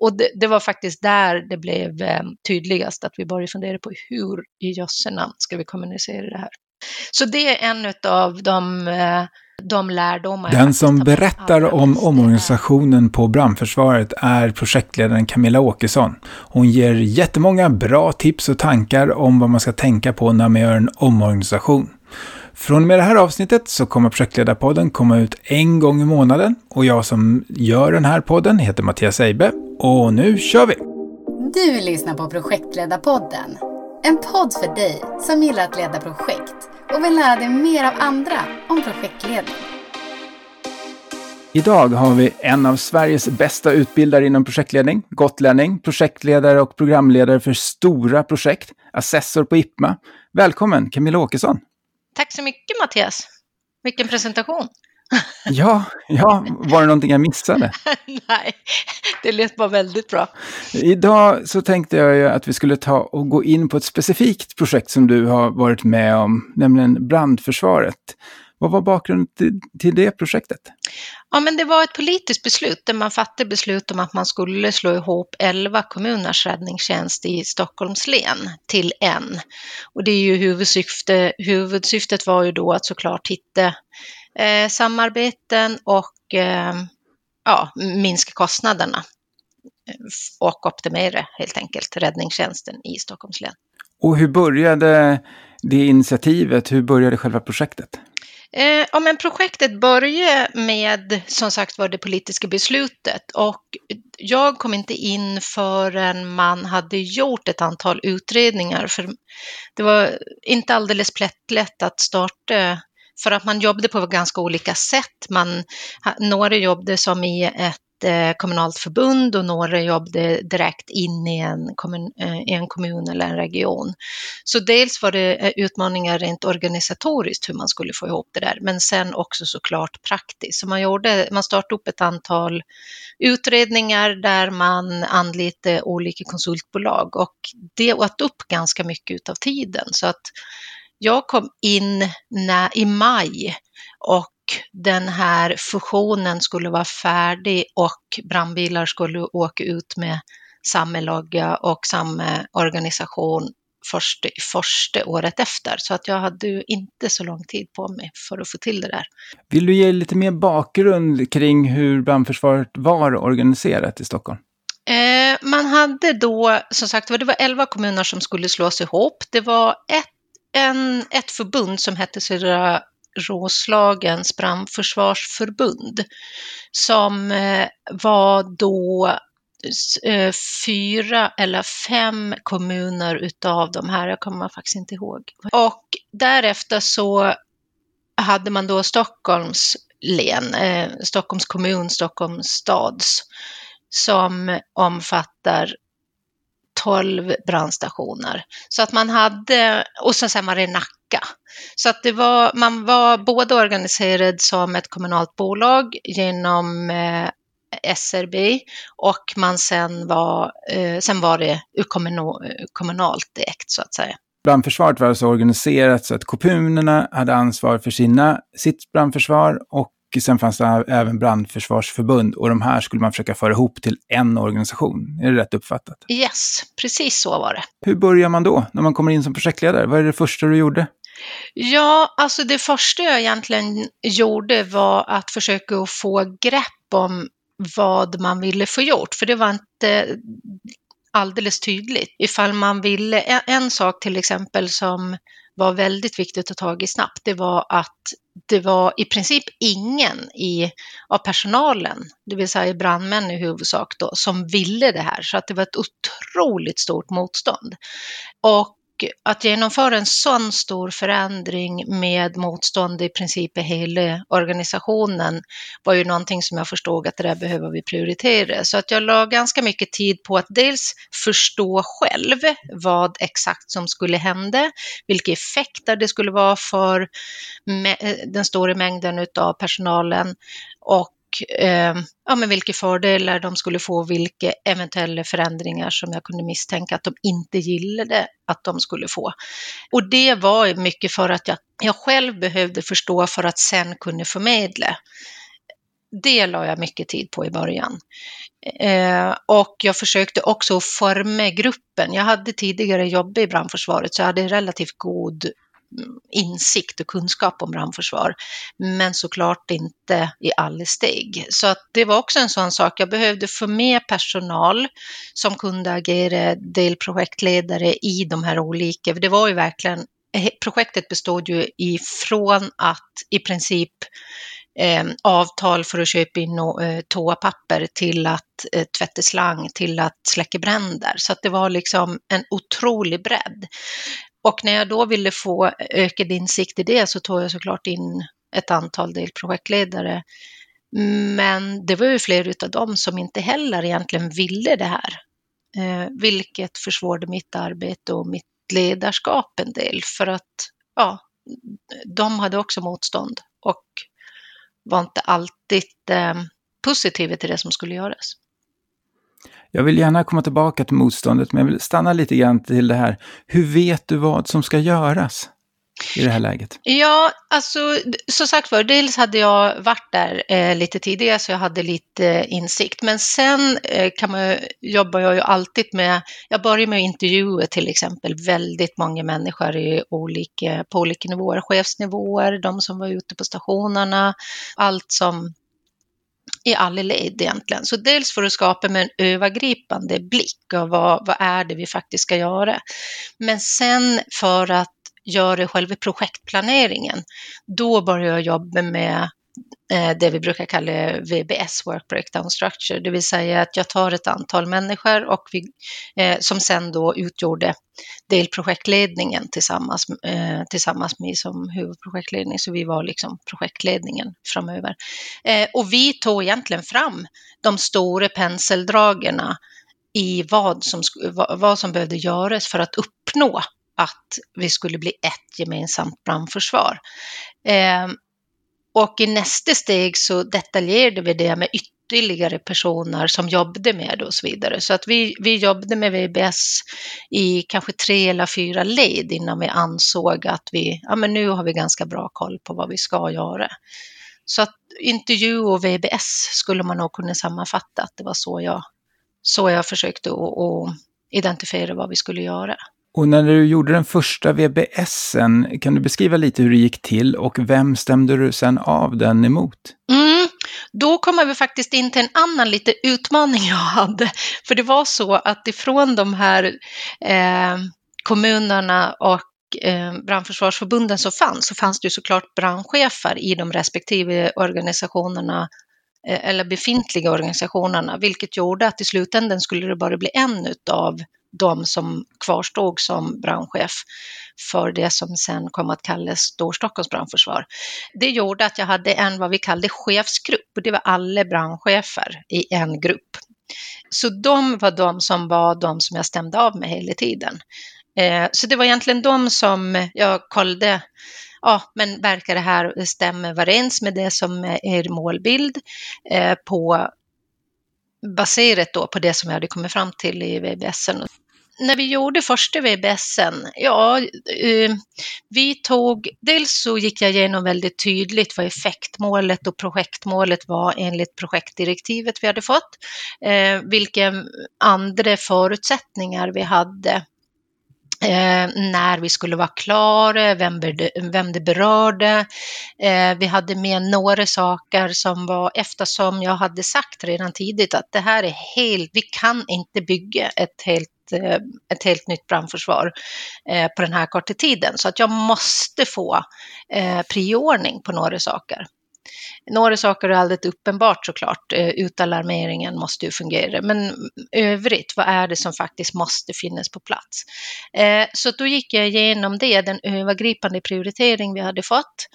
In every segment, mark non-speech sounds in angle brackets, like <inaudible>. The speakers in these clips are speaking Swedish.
Och det, det, var faktiskt där det blev eh, tydligast att vi började fundera på hur i jösse namn ska vi kommunicera det här. Så det är en av de, eh, de lärdomar. Den som berättar om omorganisationen på brandförsvaret är projektledaren Camilla Åkesson. Hon ger jättemånga bra tips och tankar om vad man ska tänka på när man gör en omorganisation. Från och med det här avsnittet så kommer projektledarpodden komma ut en gång i månaden och jag som gör den här podden heter Mattias Eibe och nu kör vi! Du lyssnar på projektledarpodden. En podd för dig som gillar att leda projekt och vill lära dig mer av andra om projektledning. Idag har vi en av Sveriges bästa utbildare inom projektledning, gotlänning, projektledare och programledare för stora projekt, assessor på IPMA. Välkommen Camilla Åkesson! Tack så mycket Mattias. Vilken presentation. <laughs> ja, ja, var det någonting jag missade? <laughs> Nej, det lät bara väldigt bra. Idag så tänkte jag ju att vi skulle ta och gå in på ett specifikt projekt som du har varit med om, nämligen brandförsvaret. Vad var bakgrunden till, till det projektet? Ja, men det var ett politiskt beslut där man fattade beslut om att man skulle slå ihop 11 kommuners räddningstjänst i Stockholms län till en. Och det är ju huvudsyfte, huvudsyftet var ju då att såklart hitta eh, samarbeten och eh, ja, minska kostnaderna eh, och optimera helt enkelt räddningstjänsten i Stockholms län. Och hur började det initiativet? Hur började själva projektet? Eh, ja, men projektet började med, som sagt var, det politiska beslutet och jag kom inte in förrän man hade gjort ett antal utredningar, för det var inte alldeles plättlätt att starta för att man jobbade på ganska olika sätt. Man, några jobbade som i ett Eh, kommunalt förbund och några jobbade direkt in i en, kommun, eh, i en kommun eller en region. Så dels var det eh, utmaningar rent organisatoriskt hur man skulle få ihop det där, men sen också såklart praktiskt. Så man, gjorde, man startade upp ett antal utredningar där man anlitade olika konsultbolag och det åt upp ganska mycket av tiden. Så att jag kom in när, i maj och den här fusionen skulle vara färdig och brandbilar skulle åka ut med samma logga och samma organisation första, första året efter. Så att jag hade inte så lång tid på mig för att få till det där. Vill du ge lite mer bakgrund kring hur brandförsvaret var organiserat i Stockholm? Eh, man hade då, som sagt det var 11 kommuner som skulle slås ihop. Det var ett, en, ett förbund som hette Södra Roslagens brandförsvarsförbund som eh, var då eh, fyra eller fem kommuner utav de här, jag kommer faktiskt inte ihåg. Och därefter så hade man då Stockholms län, eh, Stockholms kommun, Stockholms stads, som omfattar 12 brandstationer. Så att man hade, och sen var det Nacka. Så att det var, man var både organiserad som ett kommunalt bolag genom eh, SRB och man sen var, eh, sen var det kommunalt ägt så att säga. Brandförsvaret var alltså organiserat så att kommunerna hade ansvar för sina, sitt brandförsvar och sen fanns det även brandförsvarsförbund och de här skulle man försöka föra ihop till en organisation. Är det rätt uppfattat? Yes, precis så var det. Hur börjar man då när man kommer in som projektledare? Vad är det första du gjorde? Ja, alltså det första jag egentligen gjorde var att försöka få grepp om vad man ville få gjort, för det var inte alldeles tydligt. Ifall man ville, en sak till exempel som var väldigt viktigt att ta tag i snabbt, det var att det var i princip ingen i, av personalen, det vill säga brandmän i huvudsak då, som ville det här. Så att det var ett otroligt stort motstånd. Och att genomföra en sån stor förändring med motstånd i princip i hela organisationen var ju någonting som jag förstod att det där behöver vi prioritera. Så att jag la ganska mycket tid på att dels förstå själv vad exakt som skulle hända, vilka effekter det skulle vara för eh, den stora mängden av personalen och eh, ja, men vilka fördelar de skulle få, vilka eventuella förändringar som jag kunde misstänka att de inte gillade att de skulle få. Och det var mycket för att jag, jag själv behövde förstå för att sen kunna förmedla. det la jag mycket tid på i början. Eh, och jag försökte också forma gruppen. Jag hade tidigare jobbat i brandförsvaret så jag hade relativt god insikt och kunskap om brandförsvar, men såklart inte i alla steg. Så att det var också en sån sak, jag behövde få med personal som kunde agera delprojektledare i de här olika, det var ju verkligen, eh, projektet bestod ju ifrån att i princip eh, avtal för att köpa in eh, toapapper till att eh, tvätta slang till att släcka bränder. Så att det var liksom en otrolig bredd. Och när jag då ville få eh, ökad insikt i det så tog jag såklart in ett antal delprojektledare. Men det var ju fler av dem som inte heller egentligen ville det här, eh, vilket försvårade mitt arbete och mitt ledarskap en del för att ja, de hade också motstånd och var inte alltid eh, positiva till det som skulle göras. Jag vill gärna komma tillbaka till motståndet, men jag vill stanna lite grann till det här. Hur vet du vad som ska göras? i det här läget? Ja, alltså som sagt var, dels hade jag varit där eh, lite tidigare så jag hade lite eh, insikt. Men sen eh, kan man, jobbar jag ju alltid med, jag börjar med att intervjua till exempel väldigt många människor i olika, på olika nivåer, chefsnivåer, de som var ute på stationerna, allt som i alla led egentligen. Så dels för att skapa med en övergripande blick av vad, vad är det vi faktiskt ska göra. Men sen för att göra själva projektplaneringen, då börjar jag jobba med Eh, det vi brukar kalla VBS, Work Breakdown Structure, det vill säga att jag tar ett antal människor och vi, eh, som sen då utgjorde delprojektledningen tillsammans, eh, tillsammans med som huvudprojektledning, så vi var liksom projektledningen framöver. Och vi tog egentligen fram de stora penseldragerna i vad som, vad som behövde göras för att uppnå att vi skulle bli ett gemensamt brandförsvar. Och i nästa steg så detaljerade vi det med ytterligare personer som jobbade med det och så vidare. Så att vi, vi jobbade med VBS i kanske tre eller fyra led innan vi ansåg att vi, ja men nu har vi ganska bra koll på vad vi ska göra. Så att intervju och VBS skulle man nog kunna sammanfatta att det var så jag, så jag försökte att identifiera vad vi skulle göra. Och när du gjorde den första VBSen, kan du beskriva lite hur det gick till och vem stämde du sen av den emot? Mm, då kommer vi faktiskt in till en annan lite utmaning jag hade. För det var så att ifrån de här eh, kommunerna och eh, brandförsvarsförbunden som fanns, så fanns det ju såklart brandchefer i de respektive organisationerna eh, eller befintliga organisationerna, vilket gjorde att i slutändan skulle det bara bli en utav de som kvarstod som brandchef för det som sen kom att kallas Storstockholms brandförsvar. Det gjorde att jag hade en vad vi kallade chefsgrupp och det var alla brandchefer i en grupp. Så de var de som var de som jag stämde av med hela tiden. Eh, så det var egentligen de som jag kollade ja, men verkar det här stämma överens med det som är er målbild eh, på baserat då på det som jag hade kommit fram till i VBSen när vi gjorde första VBSen, ja, eh, vi tog, dels så gick jag igenom väldigt tydligt vad effektmålet och projektmålet var enligt projektdirektivet vi hade fått, eh, vilka andra förutsättningar vi hade Eh, när vi skulle vara klara, vem, vem det berörde. Eh, vi hade med några saker som var, eftersom jag hade sagt redan tidigt att det här är helt, vi kan inte bygga ett helt Eh, ett helt nytt brandförsvar eh, på den här korta tiden. Så att jag måste få eh, priordning på några saker. Några saker är alldeles uppenbart såklart, utalarmeringen måste ju fungera, men övrigt, vad är det som faktiskt måste finnas på plats? Så då gick jag igenom det, den övergripande prioritering vi hade fått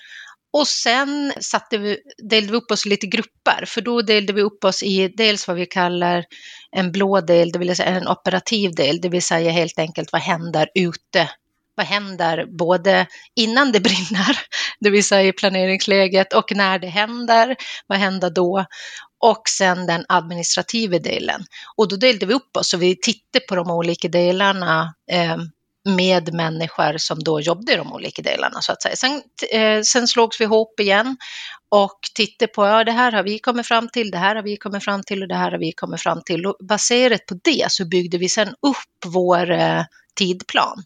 och sen satte vi, delade vi upp oss i lite grupper, för då delade vi upp oss i dels vad vi kallar en blå del, det vill säga en operativ del, det vill säga helt enkelt vad händer ute? Vad händer både innan det brinner, <laughs> det vill säga i planeringsläget, och när det händer, vad händer då? Och sen den administrativa delen. Och då delade vi upp oss och vi tittade på de olika delarna eh, med människor som då jobbade i de olika delarna så att säga. Sen, eh, sen slogs vi ihop igen och tittade på, ja det här har vi kommit fram till, det här har vi kommit fram till och det här har vi kommit fram till. Och baserat på det så byggde vi sen upp vår eh, tidplan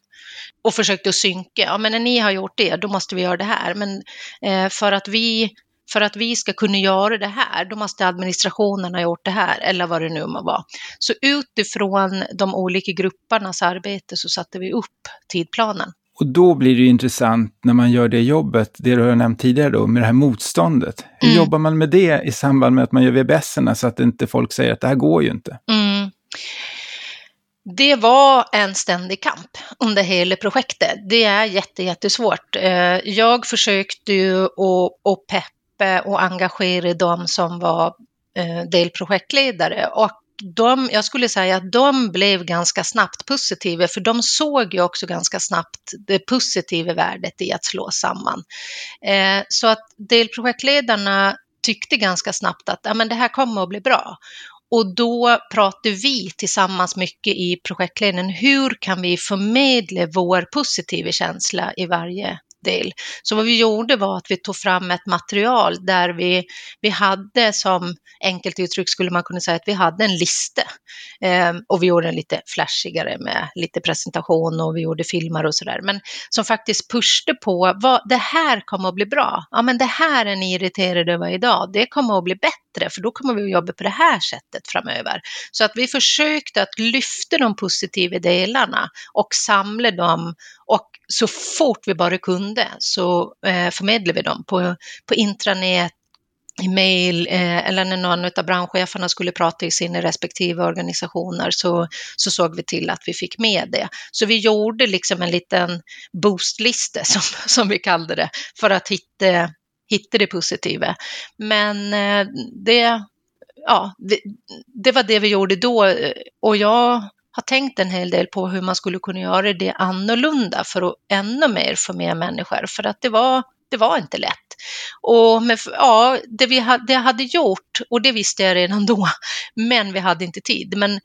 och försökte att synka. Ja, men när ni har gjort det, då måste vi göra det här. Men eh, för att vi för att vi ska kunna göra det här, då måste administrationen ha gjort det här, eller vad det nu må vara. Så utifrån de olika gruppernas arbete så satte vi upp tidplanen. Och då blir det intressant när man gör det jobbet, det du har nämnt tidigare då, med det här motståndet. Hur mm. jobbar man med det i samband med att man gör vbs så att inte folk säger att det här går ju inte? Mm. Det var en ständig kamp under hela projektet. Det är jättesvårt. Eh, jag försökte ju att peppa och engagera de som var eh, delprojektledare och de, jag skulle säga att de blev ganska snabbt positiva, för de såg ju också ganska snabbt det positiva värdet i att slå samman. Eh, så att delprojektledarna tyckte ganska snabbt att ja, men det här kommer att bli bra. Och då pratade vi tillsammans mycket i projektledningen, hur kan vi förmedla vår positiva känsla i varje del. Så vad vi gjorde var att vi tog fram ett material där vi, vi hade som enkelt uttryck skulle man kunna säga att vi hade en lista eh, och vi gjorde den lite flashigare med lite presentation och vi gjorde filmer och sådär. Men som faktiskt pushade på vad det här kommer att bli bra. Ja, men det här är ni irriterade över idag. Det kommer att bli bättre för då kommer vi att jobba på det här sättet framöver. Så att vi försökte att lyfta de positiva delarna och samla dem och så fort vi bara kunde så eh, förmedlade vi dem på, på intranät, i mejl eh, eller när någon av branschcheferna skulle prata i sina respektive organisationer så, så såg vi till att vi fick med det. Så vi gjorde liksom en liten boostlista <laughs> som, som vi kallade det för att hitta, hitta det positiva. Men eh, det, ja, det, det var det vi gjorde då och jag har tänkt en hel del på hur man skulle kunna göra det annorlunda för att ännu mer få med människor, för att det var, det var inte lätt. Och med, ja, det vi hade, det hade gjort, och det visste jag redan <laughs> då, men vi hade inte tid. Men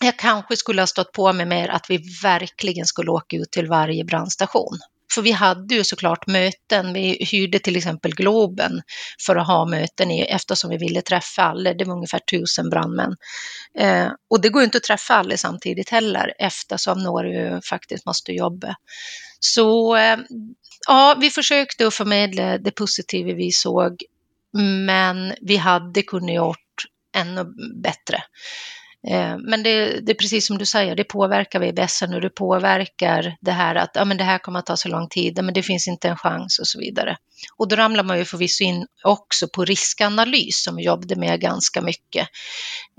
jag kanske skulle ha stått på mig mer att vi verkligen skulle åka ut till varje brandstation för vi hade ju såklart möten, vi hyrde till exempel Globen för att ha möten i, eftersom vi ville träffa alla, det var ungefär tusen brandmän. Eh, och det går ju inte att träffa alla samtidigt heller eftersom några ju faktiskt måste jobba. Så eh, ja, vi försökte att förmedla det positiva vi såg, men vi hade kunnat gjort ännu bättre. Eh, men det, det, är precis som du säger, det påverkar VBSen och det påverkar det här att ja, men det här kommer att ta så lång tid, men det finns inte en chans och så vidare. Och då ramlar man ju förvisso in också på riskanalys som vi jobbade med ganska mycket.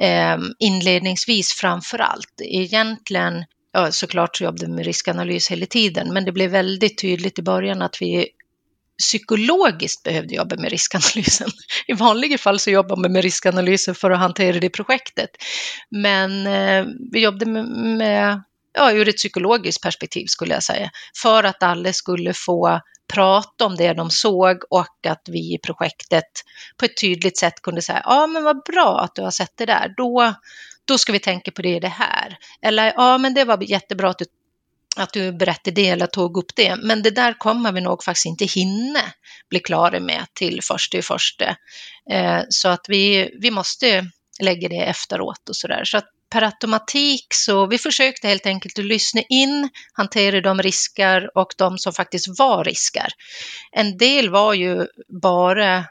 Eh, inledningsvis framför allt. Egentligen Ja, såklart så jobbade vi med riskanalys hela tiden, men det blev väldigt tydligt i början att vi psykologiskt behövde jobba med riskanalysen. I vanliga fall så jobbar man med riskanalysen för att hantera det projektet. Men eh, vi jobbade med, med, ja, ur ett psykologiskt perspektiv skulle jag säga, för att alla skulle få prata om det de såg och att vi i projektet på ett tydligt sätt kunde säga, ja men vad bra att du har sett det där, då, då ska vi tänka på det i det här. Eller ja men det var jättebra att du att du berättade det eller tog upp det. Men det där kommer vi nog faktiskt inte hinna bli klara med till första i första. Eh, så att vi, vi måste lägga det efteråt och så där. Så att per automatik så vi försökte helt enkelt att lyssna in, hantera de risker och de som faktiskt var risker. En del var ju bara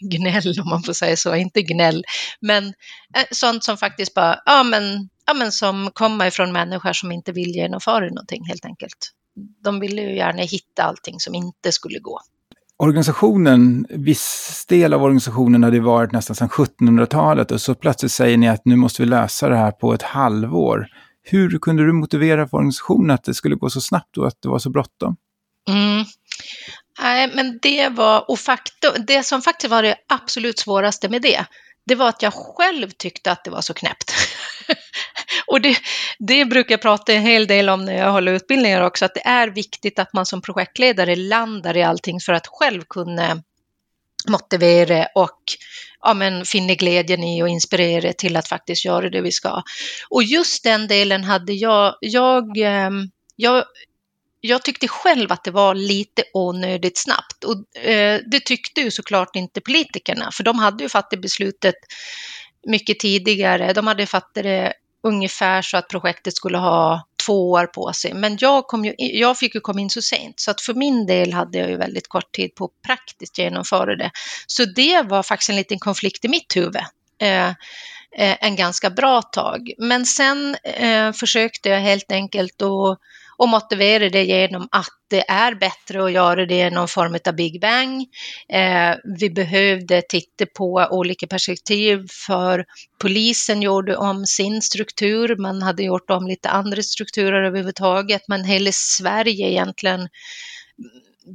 gnäll om man får säga så, inte gnäll, men eh, sånt som faktiskt bara, ja men ja, men som kommer ifrån människor som inte vill genomföra någonting helt enkelt. De ville ju gärna hitta allting som inte skulle gå. Organisationen, viss del av organisationen hade varit nästan sedan 1700-talet och så plötsligt säger ni att nu måste vi lösa det här på ett halvår. Hur kunde du motivera för organisationen att det skulle gå så snabbt och att det var så bråttom? Mm. Nej, men det var, och faktum, det som faktiskt var det absolut svåraste med det, det var att jag själv tyckte att det var så knäppt. <laughs> och det, det brukar jag prata en hel del om när jag håller utbildningar också, att det är viktigt att man som projektledare landar i allting för att själv kunna motivera och ja, men, finna glädjen i och inspirera till att faktiskt göra det vi ska. Och just den delen hade jag, jag, ehm, jag jag tyckte själv att det var lite onödigt snabbt och eh, det tyckte ju såklart inte politikerna, för de hade ju fattat beslutet mycket tidigare. De hade fattat det ungefär så att projektet skulle ha två år på sig. Men jag, kom ju, jag fick ju komma in så sent, så att för min del hade jag ju väldigt kort tid på att praktiskt genomföra det. Så det var faktiskt en liten konflikt i mitt huvud. Eh, eh en ganska bra tag. Men sen eh, försökte jag helt enkelt att och motivera det genom att det är bättre att göra det i någon form av Big Bang. Eh, vi behövde titta på olika perspektiv för polisen gjorde om sin struktur, man hade gjort om lite andra strukturer överhuvudtaget, men hela Sverige egentligen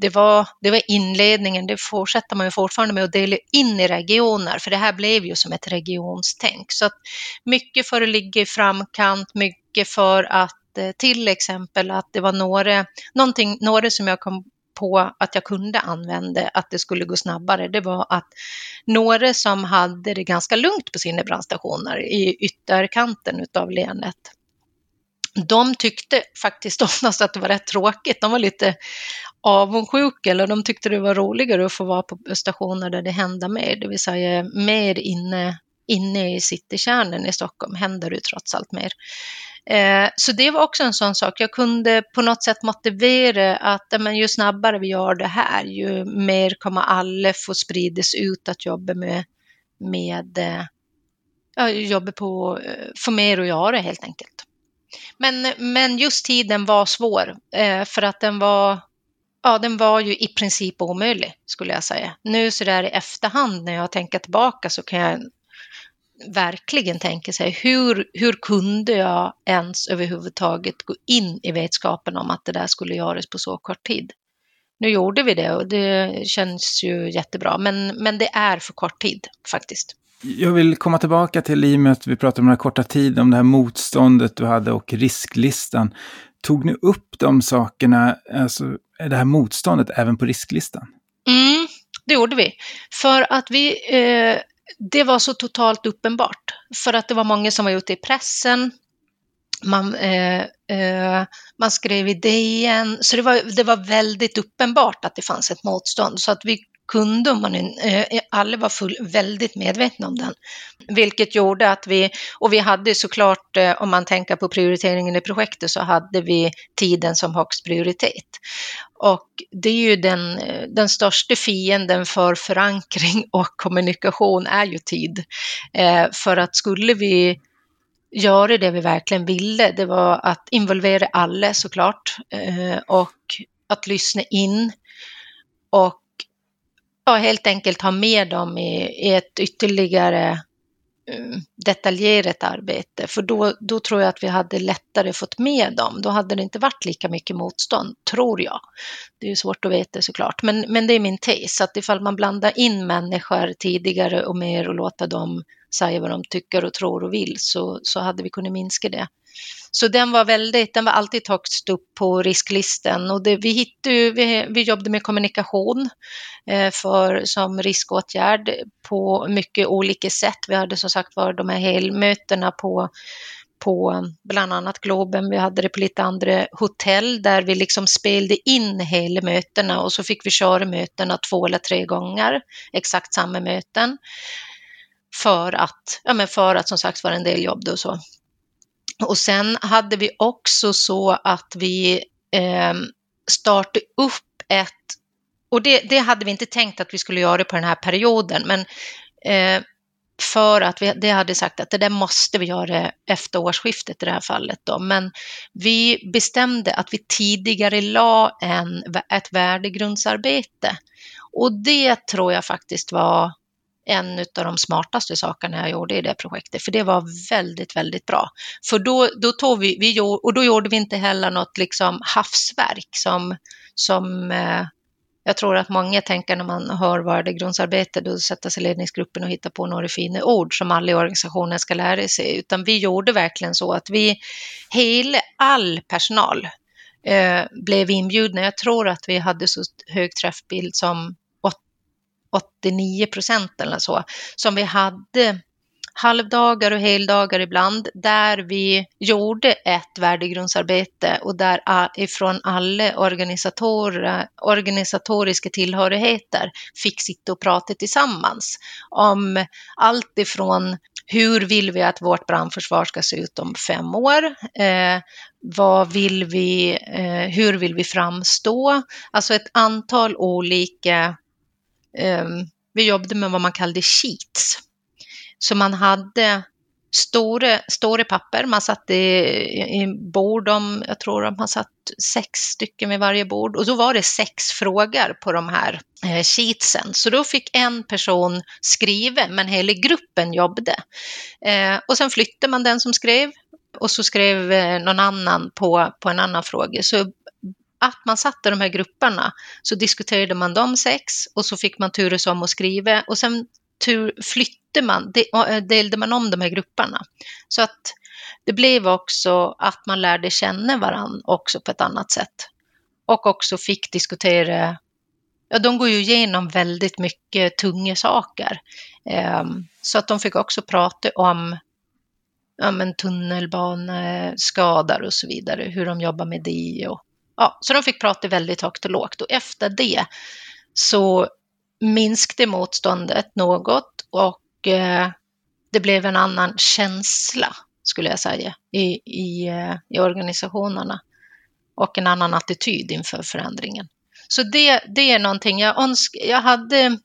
det var, det var inledningen, det fortsätter man ju fortfarande med att dela in i regioner, för det här blev ju som ett regionstänk. Så att mycket för att ligga i framkant, mycket för att Eh, till exempel att det var några, någonting, några som jag kom på att jag kunde använda, att det skulle gå snabbare, det var att några som hade det ganska lugnt på sina brandstationer i ytterkanten av länet, de tyckte faktiskt <laughs> oftast att det var rätt tråkigt. De var lite avundsjuka eller de tyckte det var roligare att få vara på stationer där det hände mer, det vill säga mer inne, inne i citykärnan i Stockholm händer det trots allt mer. Eh, så det var också en sån sak. Jag kunde på något sätt motivera att men, ju snabbare vi gör det här, ju mer kommer alla få spridas ut att jobba med, med eh, jobba på, eh, få mer att göra helt enkelt. Men, men just tiden var svår eh, för att den var, ja, den var ju i princip omöjlig skulle jag säga. Nu så där i efterhand när jag tänker tillbaka så kan jag verkligen tänker sig hur, hur kunde jag ens överhuvudtaget gå in i vetskapen om att det där skulle göras på så kort tid? Nu gjorde vi det och det känns ju jättebra, men, men det är för kort tid faktiskt. Jag vill komma tillbaka till i och med att vi pratade om den här korta tiden, om det här motståndet du hade och risklistan. Tog ni upp de sakerna, alltså det här motståndet även på risklistan? Mm, det gjorde vi. För att vi eh, det var så totalt uppenbart för att det var många som var ute i pressen. Man, eh, eh, man skrev i DN, så det var, det var väldigt uppenbart att det fanns ett motstånd. Så att vi kunde, man, eh, alla var full, väldigt medvetna om den. Vilket gjorde att vi, och vi hade såklart, eh, om man tänker på prioriteringen i projektet, så hade vi tiden som högst prioritet. Och det är ju den, eh, den största fienden för förankring <laughs> och kommunikation är ju tid. Eh, för att skulle vi göra det vi verkligen ville, det var att involvera alla såklart eh, och att lyssna in och ja, helt enkelt ha med dem i, i ett ytterligare um, detaljerat arbete. För då, då tror jag att vi hade lättare fått med dem. Då hade det inte varit lika mycket motstånd, tror jag. Det är ju svårt att veta såklart, men, men det är min tes. Att ifall man blandar in människor tidigare och mer och låter dem säga vad de tycker och tror och vill så, så hade vi kunnat minska det. Så den var väldigt, den var alltid högst upp på risklistan och det, vi, hittade, vi, vi jobbade med kommunikation eh, för, som riskåtgärd på mycket olika sätt. Vi hade som sagt var de här helmötena på på bland annat Globen. Vi hade det på lite andra hotell där vi liksom spelade in hela mötena och så fick vi köra mötena två eller tre gånger, exakt samma möten. För att, ja men för att som sagt var en del jobb och så. Och sen hade vi också så att vi eh, startade upp ett, och det, det, hade vi inte tänkt att vi skulle göra på den här perioden, men eh, för att vi det hade sagt att det där måste vi göra efter årsskiftet i det här fallet. Då. Men vi bestämde att vi tidigare la en, ett värdegrundsarbete. Och det tror jag faktiskt var en av de smartaste sakerna jag gjorde i det projektet, för det var väldigt, väldigt bra. För då, då tog vi, vi och då gjorde vi inte heller något liksom havsverk som, som eh, jag tror att många tänker när man hör värdegrundsarbete, då sätter sig ledningsgruppen och hittar på några fina ord som alla i organisationen ska lära sig, utan vi gjorde verkligen så att vi, hela, all personal eh, blev inbjudna. Jag tror att vi hade så hög träffbild som 89 procent eller så, som vi hade halvdagar och heldagar ibland, där vi gjorde ett värdegrundsarbete och där ifrån alla organisatoriska tillhörigheter fick sitta och prata tillsammans om allt ifrån hur vill vi att vårt brandförsvar ska se ut om fem år? Eh, vad vill vi, eh, hur vill vi framstå? Alltså ett antal olika, Ehm, vi jobbade med vad man kallade sheets. Så man hade stora, stora papper, man satte i, i bord om, jag tror att man satt sex stycken vid varje bord och då var det sex frågor på de här eh, sheetsen. Så då fick en person skriva men hela gruppen jobbade. Eh, och sen flyttade man den som skrev och så skrev eh, någon annan på, på en annan fråga. Så att man satte de här grupperna så diskuterade man de sex och så fick man turas om att skriva och sen tur, flyttade man, eh, delade man om de här grupperna. Så att det blev också att man lärde känna varandra också på ett annat sätt. Och också fick diskutera, ja de går ju igenom väldigt mycket tunga saker. Um, så att de fick också prata om ja, men tunnelbaneskador och så vidare, hur de jobbar med det. Och, ja, så de fick prata väldigt högt och lågt och efter det så minskade motståndet något och eh, det blev en annan känsla, skulle jag säga, i, i, eh, i organisationerna och en annan attityd inför förändringen. Så det, det är någonting jag önskar. Jag hade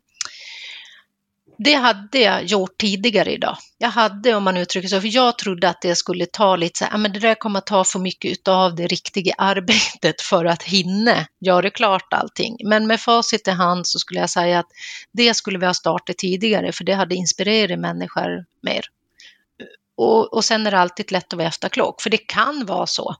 det hade jag gjort tidigare idag. Jag hade, om man uttrycker sig för jag trodde att det skulle ta lite så här, men det där kommer att ta för mycket av det riktiga arbetet för att hinna göra klart allting. Men med facit i hand så skulle jag säga att det skulle vi ha startat tidigare, för det hade inspirerat människor mer. Och, och sen är det alltid lätt att vara efterklok, för det kan vara så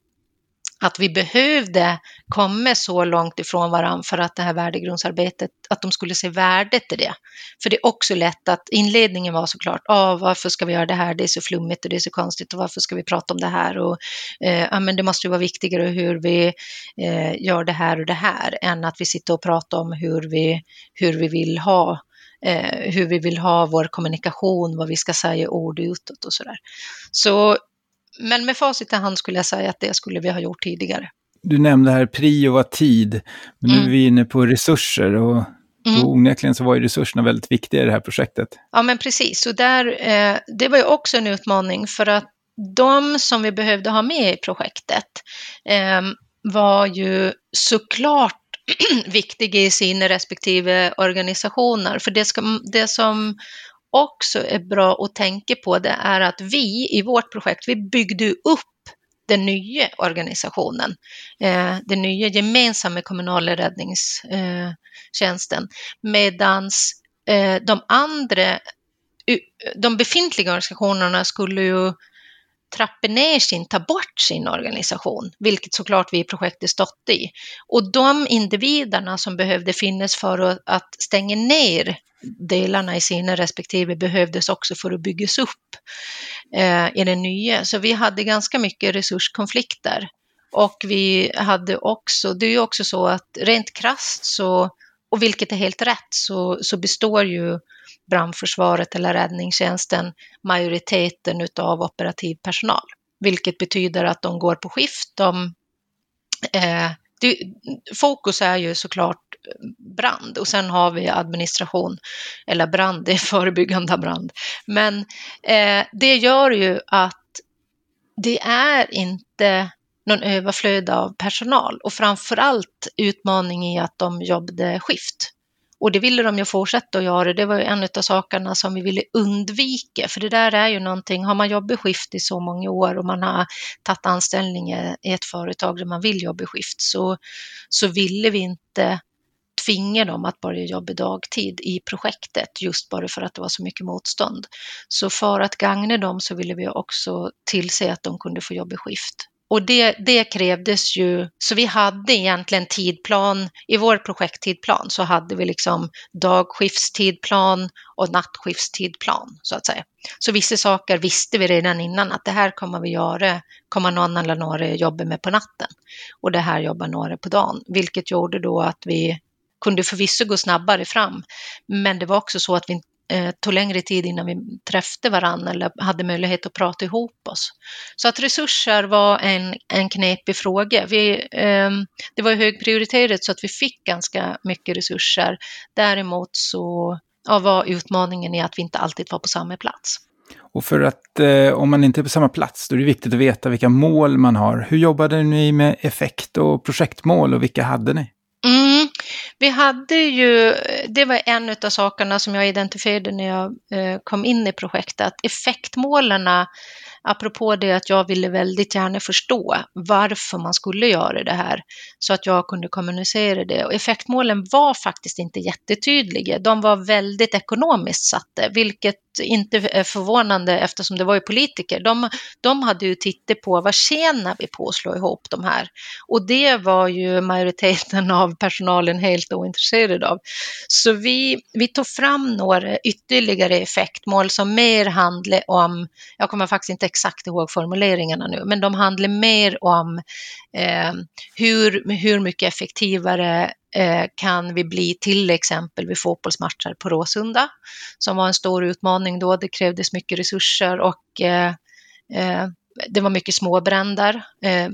att vi behövde komma så långt ifrån varandra för att det här värdegrundsarbetet, att de skulle se värdet i det. För det är också lätt att inledningen var såklart, ah, varför ska vi göra det här, det är så flummigt och det är så konstigt och varför ska vi prata om det här och eh, men det måste ju vara viktigare hur vi eh, gör det här och det här än att vi sitter och pratar om hur vi, hur vi vill ha eh, hur vi vill ha vår kommunikation, vad vi ska säga ord utåt och sådär. Så men med facit i hand skulle jag säga att det skulle vi ha gjort tidigare. Du nämnde här prio var tid, men nu mm. är vi inne på resurser och Mm. Då onekligen så var ju resurserna väldigt viktiga i det här projektet. Ja, men precis. Och där, eh, det var ju också en utmaning för att de som vi behövde ha med i projektet eh, var ju såklart <clears throat> viktiga i sina respektive organisationer. För det, ska, det som också är bra att tänka på det är att vi i vårt projekt, vi byggde upp den nya organisationen, eh, den nya gemensamma kommunala räddningstjänsten, medans eh, de andra, eh, de befintliga organisationerna skulle ju trappa ner sin, ta bort sin organisation, vilket såklart vi i projektet stått i. Och de individerna som behövde finnas för att stänga ner delarna i sina respektive behövdes också för att byggas upp eh, i den nya. Så vi hade ganska mycket resurskonflikter. Och vi hade också, det är ju också så att rent krast så, och vilket är helt rätt, så, så består ju brandförsvaret eller räddningstjänsten majoriteten utav operativ personal. Vilket betyder att de går på skift. De, eh, det, fokus är ju såklart eh, brand och sen har vi administration eller brand, <laughs> det är förebyggande brand. Men eh, det gör ju att det är inte någon överflöd av personal och framförallt utmaning i att de jobbade skift. Och det ville de ju fortsätta att göra. Det var ju en av sakerna som vi ville undvika, för det där är ju någonting, har man jobbat skift i så många år och man har tagit anställning i ett företag där man vill jobba skift så, så ville vi inte tvinga dem att börja jobba dagtid i projektet just bara för att det var så mycket motstånd. Så för att gagna dem så ville vi också tillse att de kunde få jobba skift. Och det, det krävdes ju, så vi hade egentligen tidplan, i vår projekttidplan så hade vi liksom dagskiftstidplan och nattskiftstidplan så att säga. Så vissa saker visste vi redan innan att det här kommer vi göra, kommer någon eller några jobba med på natten och det här jobbar några på dagen, vilket gjorde då att vi kunde förvisso gå snabbare fram. Men det var också så att vi, eh, tog längre tid innan vi träffade varandra eller hade möjlighet att prata ihop oss. Så att resurser var en, en knepig fråga. Vi, eh, det var högprioriterat så att vi fick ganska mycket resurser. Däremot så ja, var utmaningen i att vi inte alltid var på samma plats. Och för att eh, om man inte är på samma plats, då är det viktigt att veta vilka mål man har. Hur jobbade ni med effekt och projektmål och vilka hade ni? Vi hade ju, det var en av sakerna som jag identifierade när jag eh, kom in i projektet, att effektmålen apropå det att jag ville väldigt gärna förstå varför man skulle göra det här så att jag kunde kommunicera det. Och effektmålen var faktiskt inte jättetydliga. De var väldigt ekonomiskt satta, vilket inte eh, förvånande eftersom det var ju politiker. De, de hade ju tittat på vad tjänar vi på att slå ihop de här? Och det var ju majoriteten av personalen helt ointresserad av. Så vi, vi tog fram några ytterligare effektmål som mer handlar om, jag kommer faktiskt inte exakt ihåg formuleringarna nu, men de handlar mer om eh, hur, hur mycket effektivare Eh, kan vi bli till exempel vid fotbollsmatcher på Råsunda, som var en stor utmaning då. Det krävdes mycket resurser och eh, eh, det var mycket småbränder, eh,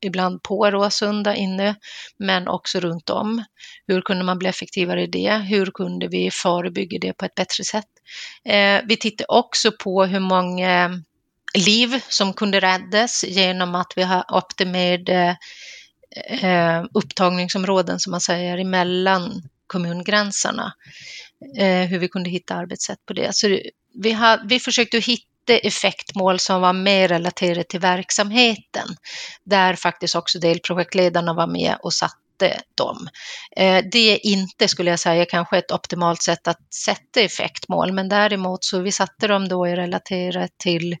ibland på Råsunda inne, men också runt om. Hur kunde man bli effektivare i det? Hur kunde vi förebygga det på ett bättre sätt? Eh, vi tittade också på hur många liv som kunde räddas genom att vi har optimerat eh, upptagningsområden som man säger emellan kommungränserna. Eh, hur vi kunde hitta arbetssätt på det. Så vi, har, vi försökte hitta effektmål som var mer relaterade till verksamheten, där faktiskt också delprojektledarna var med och satte dem. Eh, det är inte, skulle jag säga, kanske ett optimalt sätt att sätta effektmål, men däremot så vi satte dem då i relaterat till,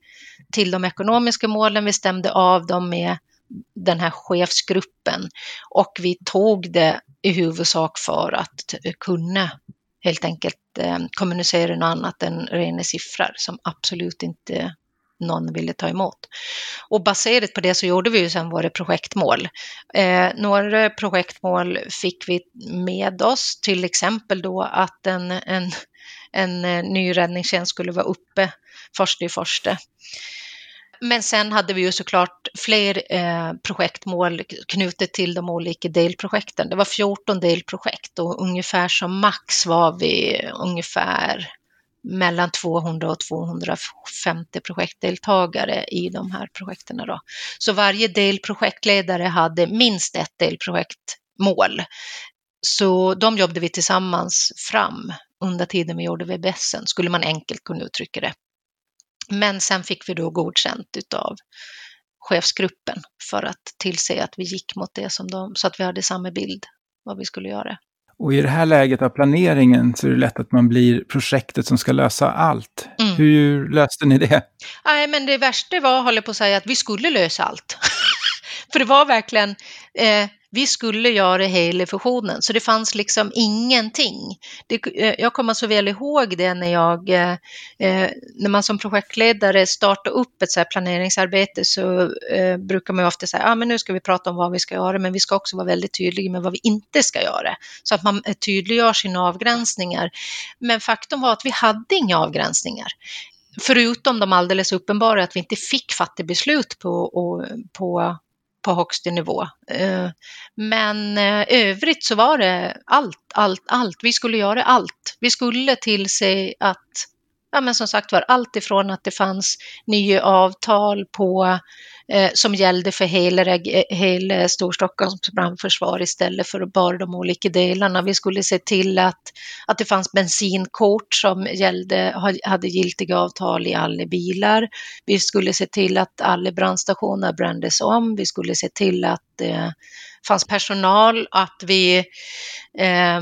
till de ekonomiska målen, vi stämde av dem med den här chefsgruppen och vi tog det i huvudsak för att kunna helt enkelt eh, kommunicera något annat än rena siffror som absolut inte någon ville ta emot. Och baserat på det så gjorde vi ju sedan våra projektmål. Eh, några projektmål fick vi med oss, till exempel då att en, en, en eh, ny räddningstjänst skulle vara uppe först i första. Men sen hade vi ju såklart fler eh, projektmål knutet till de olika delprojekten. Det var 14 delprojekt och ungefär som max var vi ungefär mellan 200 och 250 projektdeltagare i de här projekten. Då. Så varje delprojektledare hade minst ett delprojektmål. Så de jobbade vi tillsammans fram under tiden vi gjorde VBSen, skulle man enkelt kunna uttrycka det. Men sen fick vi då godkänt utav chefsgruppen för att tillse att vi gick mot det som de, så att vi hade samma bild vad vi skulle göra. Och i det här läget av planeringen så är det lätt att man blir projektet som ska lösa allt. Mm. Hur löste ni det? Nej, men det värsta var, håller på att säga, att vi skulle lösa allt. <laughs> För det var verkligen, eh, vi skulle göra hela fusionen, så det fanns liksom ingenting. Det, eh, jag kommer så väl ihåg det när jag, eh, eh, när man som projektledare startar upp ett så här planeringsarbete så eh, brukar man ju ofta säga, ja ah, men nu ska vi prata om vad vi ska göra, men vi ska också vara väldigt tydliga med vad vi inte ska göra, så att man eh, tydliggör sina avgränsningar. Men faktum var att vi hade inga avgränsningar. Förutom de alldeles uppenbara att vi inte fick fatta beslut på, på på högsta nivå. Eh, men eh, övrigt så var det allt, allt, allt. Vi skulle göra allt. Vi skulle tillse att, ja men som sagt var, allt ifrån att det fanns nya avtal på eh, som gällde för hela, eh, hela Storstockholms brandförsvar istället för bara de olika delarna. Vi skulle se till att, att det fanns bensinkort som gällde, hade giltiga avtal i alla bilar. Vi skulle se till att alla brandstationer brändes om. Vi skulle se till att det fanns personal, att vi eh,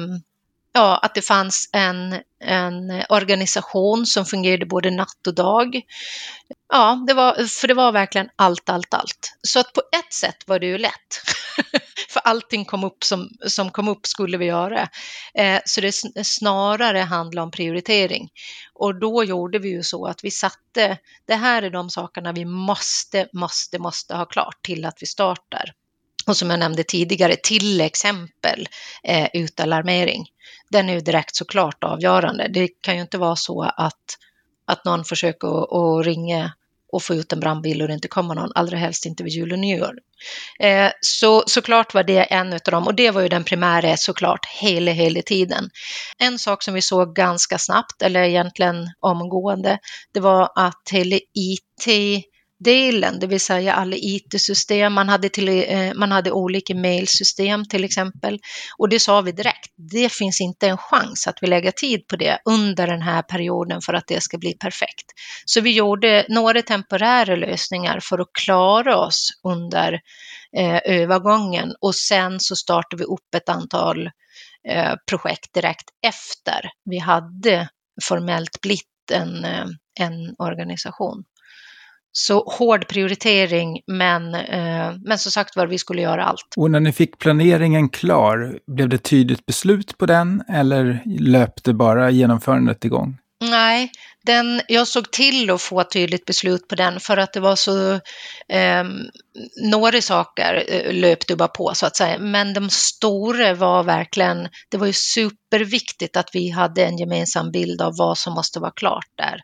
ja, att det fanns en, en organisation som fungerade både natt och dag. Ja, det var, för det var verkligen allt, allt, allt. Så att på ett sätt var det ju lätt. <laughs> för allting kom upp som, som kom upp skulle vi göra. Eh, så det snarare handlade om prioritering. Och då gjorde vi ju så att vi satte, det här är de sakerna vi måste, måste, måste ha klart till att vi startar. Och som jag nämnde tidigare, till exempel eh, utalarmering. Den är ju direkt såklart avgörande. Det kan ju inte vara så att, att någon försöker att ringa och få ut en brandbil och det inte kommer någon, allra helst inte vid jul och nyår. Eh, så såklart var det en av dem och det var ju den primära såklart hela, hela tiden. En sak som vi såg ganska snabbt, eller egentligen omgående, det var att hela IT delen, det vill säga alla IT-system. Man hade, till, eh, man hade olika mailsystem till exempel. Och det sa vi direkt, det finns inte en chans att vi lägger tid på det under den här perioden för att det ska bli perfekt. Så vi gjorde några temporära lösningar för att klara oss under eh, övergången och sen så startade vi upp ett antal eh, projekt direkt efter vi hade formellt blivit en, eh, en organisation. Så hård prioritering, men, eh, men som sagt var, vi skulle göra allt. Och när ni fick planeringen klar, blev det tydligt beslut på den eller löpte bara genomförandet igång? Nej, den, jag såg till att få ett tydligt beslut på den för att det var så, eh, några saker eh, löpte bara på så att säga, men de stora var verkligen, det var ju superviktigt att vi hade en gemensam bild av vad som måste vara klart där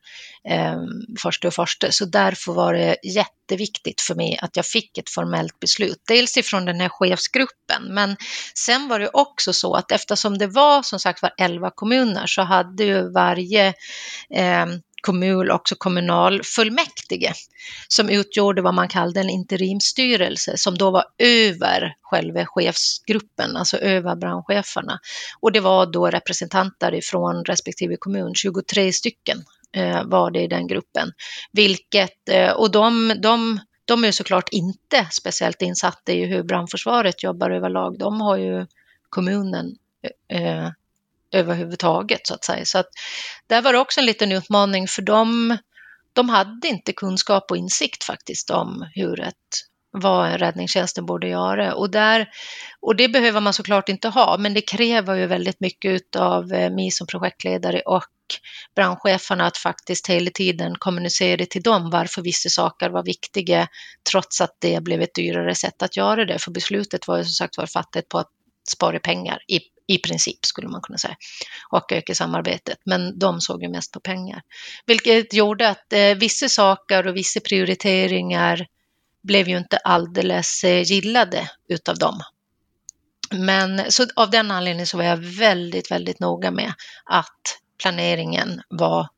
eh, första och första, så därför var det jätteviktigt för mig att jag fick ett formellt beslut, dels ifrån den här chefsgruppen, men sen var det också så att eftersom det var som sagt var 11 kommuner så hade ju varje eh, kommun, också kommunalfullmäktige, som utgjorde vad man kallade en interimstyrelse, som då var över själva chefsgruppen, alltså över brandcheferna. Och det var då representanter ifrån respektive kommun, 23 stycken eh, var det i den gruppen. Vilket, eh, och de, de de är såklart inte speciellt insatta i hur brandförsvaret jobbar överlag. De har ju kommunen eh, eh överhuvudtaget så att säga. Så att där var det också en liten utmaning för de, De hade inte kunskap och insikt faktiskt om hur ett vad räddningstjänsten borde göra. Och, där, och det behöver man såklart inte ha, men det kräver ju väldigt mycket av eh, mig som projektledare och brandcheferna att faktiskt hela tiden kommunicera till dem varför vissa saker var viktiga, trots att det blev ett dyrare sätt att göra det. För beslutet var ju som sagt var fattat på att spara pengar i i princip skulle man kunna säga, och öka samarbetet. Men de såg ju mest på pengar, vilket gjorde att eh, vissa saker och vissa prioriteringar blev ju inte alldeles eh, gillade utav dem. Men så av den anledningen så var jag väldigt, väldigt noga med att planeringen var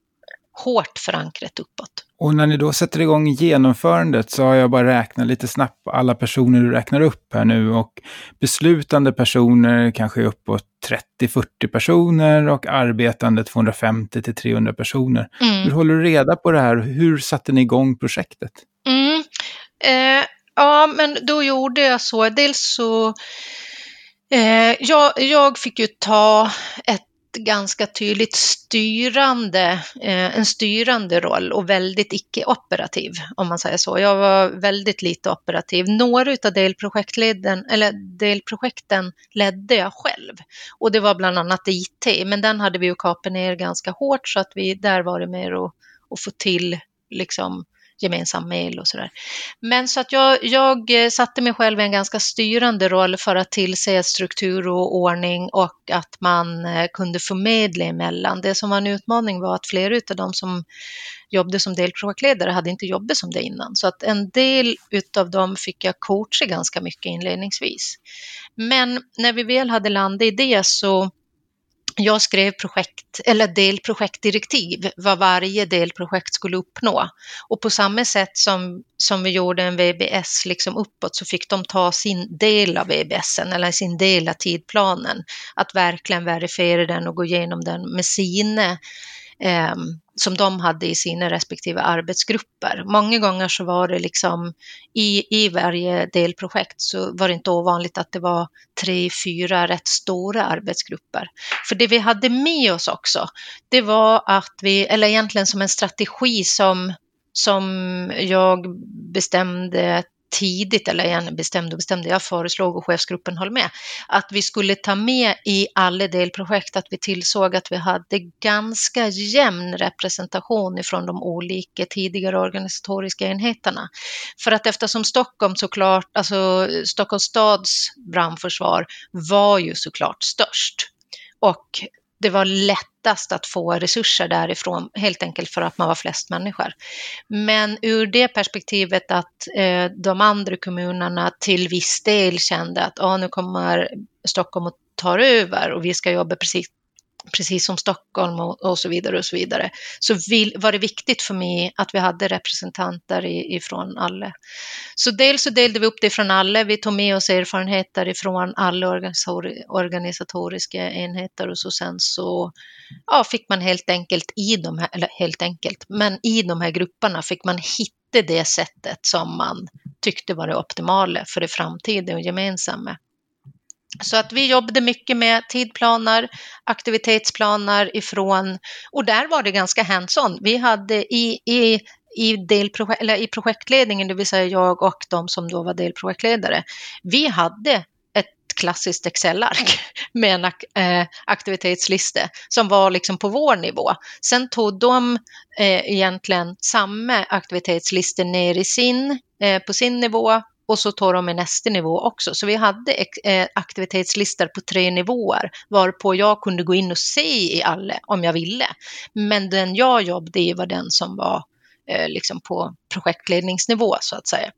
hårt förankrat uppåt. Och när ni då sätter igång genomförandet så har jag bara räknat lite snabbt alla personer du räknar upp här nu och beslutande personer kanske uppåt 30-40 personer och arbetande 250 till 300 personer. Mm. Hur håller du reda på det här? Hur satte ni igång projektet? Mm. Eh, ja, men då gjorde jag så. Dels så eh, jag, jag fick ju ta ett ganska tydligt styrande, eh, en styrande roll och väldigt icke-operativ om man säger så. Jag var väldigt lite operativ. Några av delprojektleden, eller delprojekten ledde jag själv och det var bland annat IT, men den hade vi ju kapat ner ganska hårt så att vi, där var det mer att, att få till liksom gemensam mail och sådär. Men så att jag, jag eh, satte mig själv i en ganska styrande roll för att tillse struktur och ordning och att man eh, kunde förmedla emellan. Det som var en utmaning var att flera av de som jobbade som delprojektledare hade inte jobbat som det innan. Så att en del utav dem fick jag coacha ganska mycket inledningsvis. Men när vi väl hade landat i det så jag skrev projekt eller delprojektdirektiv vad varje delprojekt skulle uppnå. Och på samma sätt som, som vi gjorde en VBS liksom uppåt så fick de ta sin del av VBSen eller sin del av tidplanen. Att verkligen verifiera den och gå igenom den med sina eh, som de hade i sina respektive arbetsgrupper. Många gånger så var det liksom i, i varje delprojekt så var det inte ovanligt att det var tre, fyra rätt stora arbetsgrupper. För det vi hade med oss också, det var att vi, eller egentligen som en strategi som, som jag bestämde tidigt, eller igen bestämde och bestämde, jag föreslog och chefsgruppen höll med, att vi skulle ta med i alla delprojekt att vi tillsåg att vi hade ganska jämn representation ifrån de olika tidigare organisatoriska enheterna. För att eftersom Stockholm såklart, alltså Stockholms stads brandförsvar var ju såklart störst och det var lättast att få resurser därifrån, helt enkelt för att man var flest människor. Men ur det perspektivet att eh, de andra kommunerna till viss del kände att ah, nu kommer Stockholm och tar över och vi ska jobba precis precis som Stockholm och, och, så vidare och så vidare, så vill, var det viktigt för mig att vi hade representanter ifrån alla. Så dels så delade vi upp det från alla, vi tog med oss erfarenheter ifrån alla organisatoriska enheter och så sen så ja, fick man helt enkelt i de här, eller helt enkelt, men i de här grupperna fick man hitta det sättet som man tyckte var det optimala för det framtida och gemensamma. Så att vi jobbade mycket med tidplaner, aktivitetsplaner ifrån, och där var det ganska hands-on. Vi hade i, i, i, delprojekt, eller i projektledningen, det vill säga jag och de som då var delprojektledare, vi hade ett klassiskt Excel-ark <laughs> med en eh, aktivitetslista som var liksom på vår nivå. Sen tog de eh, egentligen samma aktivitetslistor ner i sin, eh, på sin nivå och så tar de i nästa nivå också. Så vi hade eh, aktivitetslistor på tre nivåer varpå jag kunde gå in och se i alla om jag ville. Men den jag jobbade i var den som var eh, liksom på projektledningsnivå så att säga.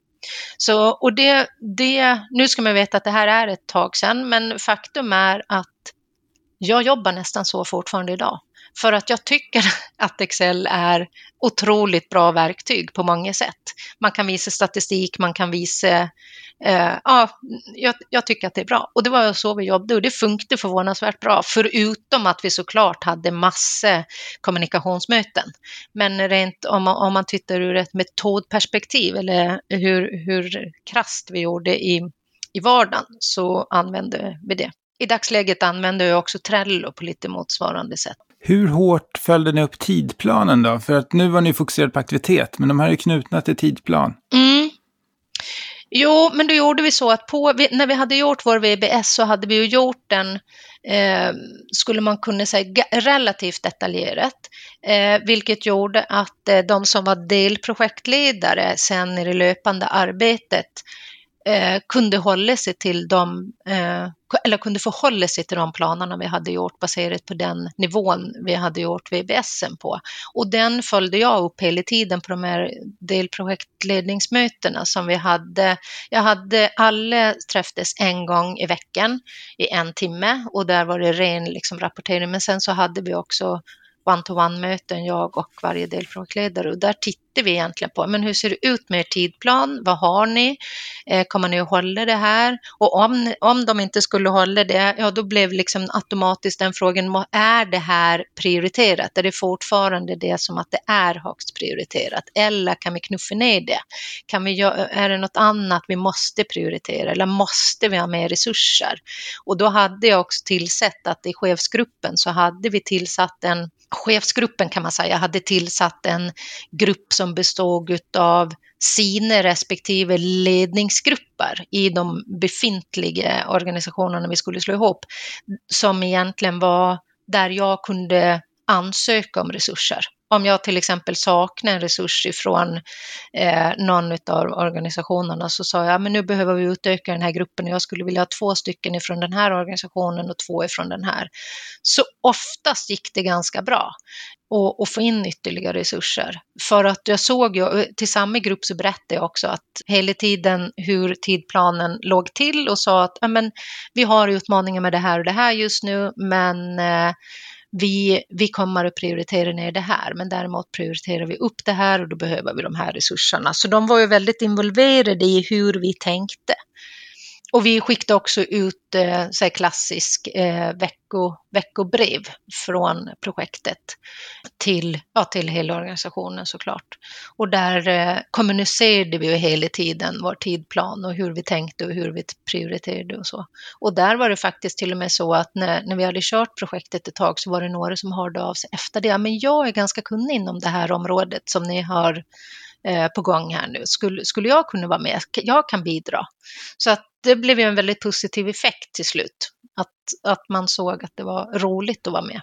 Så, och det, det, nu ska man veta att det här är ett tag sedan, men faktum är att jag jobbar nästan så fortfarande idag. För att jag tycker <laughs> att Excel är otroligt bra verktyg på många sätt. Man kan visa statistik, man kan visa... Eh, ja, jag, jag, tycker att det är bra. Och det var så vi jobbade och det funkade förvånansvärt bra. Förutom att vi såklart hade massa kommunikationsmöten. Men rent om man, om man tittar ur ett metodperspektiv eller hur, hur krast vi gjorde i, i vardagen så använde vi det. I dagsläget använder jag också Trello på lite motsvarande sätt. Hur hårt följde ni upp tidplanen då? För att nu var ni fokuserade på aktivitet, men de här är knutna till tidplan. Mm. Jo, men då gjorde vi så att på, när vi hade gjort vår VBS så hade vi ju gjort den, eh, skulle man kunna säga, relativt detaljerat. Eh, vilket gjorde att eh, de som var delprojektledare sen i det löpande arbetet eh, kunde hålla sig till de, eh, eller kunde förhålla sig till de planerna vi hade gjort baserat på den nivån vi hade gjort VBSen på. Och den följde jag upp hela tiden på de här delprojektledningsmötena som vi hade. Jag hade alla träffades en gång i veckan i en timme och där var det ren liksom, rapportering. Men sen så hade vi också one-to-one-möten, jag och varje delprojektledare. Och där tittar vi egentligen på, men hur ser det ut med er tidplan? Vad har ni? Eh, kommer ni att hålla det här? Och om, om de inte skulle hålla det, ja då blev liksom automatiskt den frågan, är det här prioriterat? Är det fortfarande det som att det är högst prioriterat? Eller kan vi knuffa ner det? Kan vi, är det något annat vi måste prioritera eller måste vi ha mer resurser? Och då hade jag också tillsett att i chefsgruppen så hade vi tillsatt en chefsgruppen kan man säga hade tillsatt en grupp som bestod av sina respektive ledningsgrupper i de befintliga organisationerna vi skulle slå ihop, som egentligen var där jag kunde ansöka om resurser om jag till exempel saknar en resurs ifrån eh, någon av organisationerna så sa jag men nu behöver vi utöka den här gruppen och jag skulle vilja ha två stycken ifrån den här organisationen och två ifrån den här. Så oftast gick det ganska bra och, få in ytterligare resurser. För att jag såg ju, till samma grupp så berättade jag också att hela tiden hur tidplanen låg till och sa att men, vi har utmaningar med det här och det här just nu men eh, vi, vi kommer att prioritera ner det här, men däremot prioriterar vi upp det här och då behöver vi de här resurserna. Så de var ju väldigt involverade i hur vi tänkte. Och vi skickade också ut eh, så klassisk eh, vecko, veckobrev från projektet till, ja, till hela organisationen såklart. Och där eh, kommunicerade vi ju hela tiden vår tidplan och hur vi tänkte och hur vi prioriterade och så. Och där var det faktiskt till och med så att när, när vi hade kört projektet ett tag så var det några som hörde av sig efter det. Men jag är ganska kunnig inom det här området som ni har eh, på gång här nu. Skulle, skulle jag kunna vara med? Jag kan bidra. Så att det blev ju en väldigt positiv effekt till slut. Att, att man såg att det var roligt att vara med.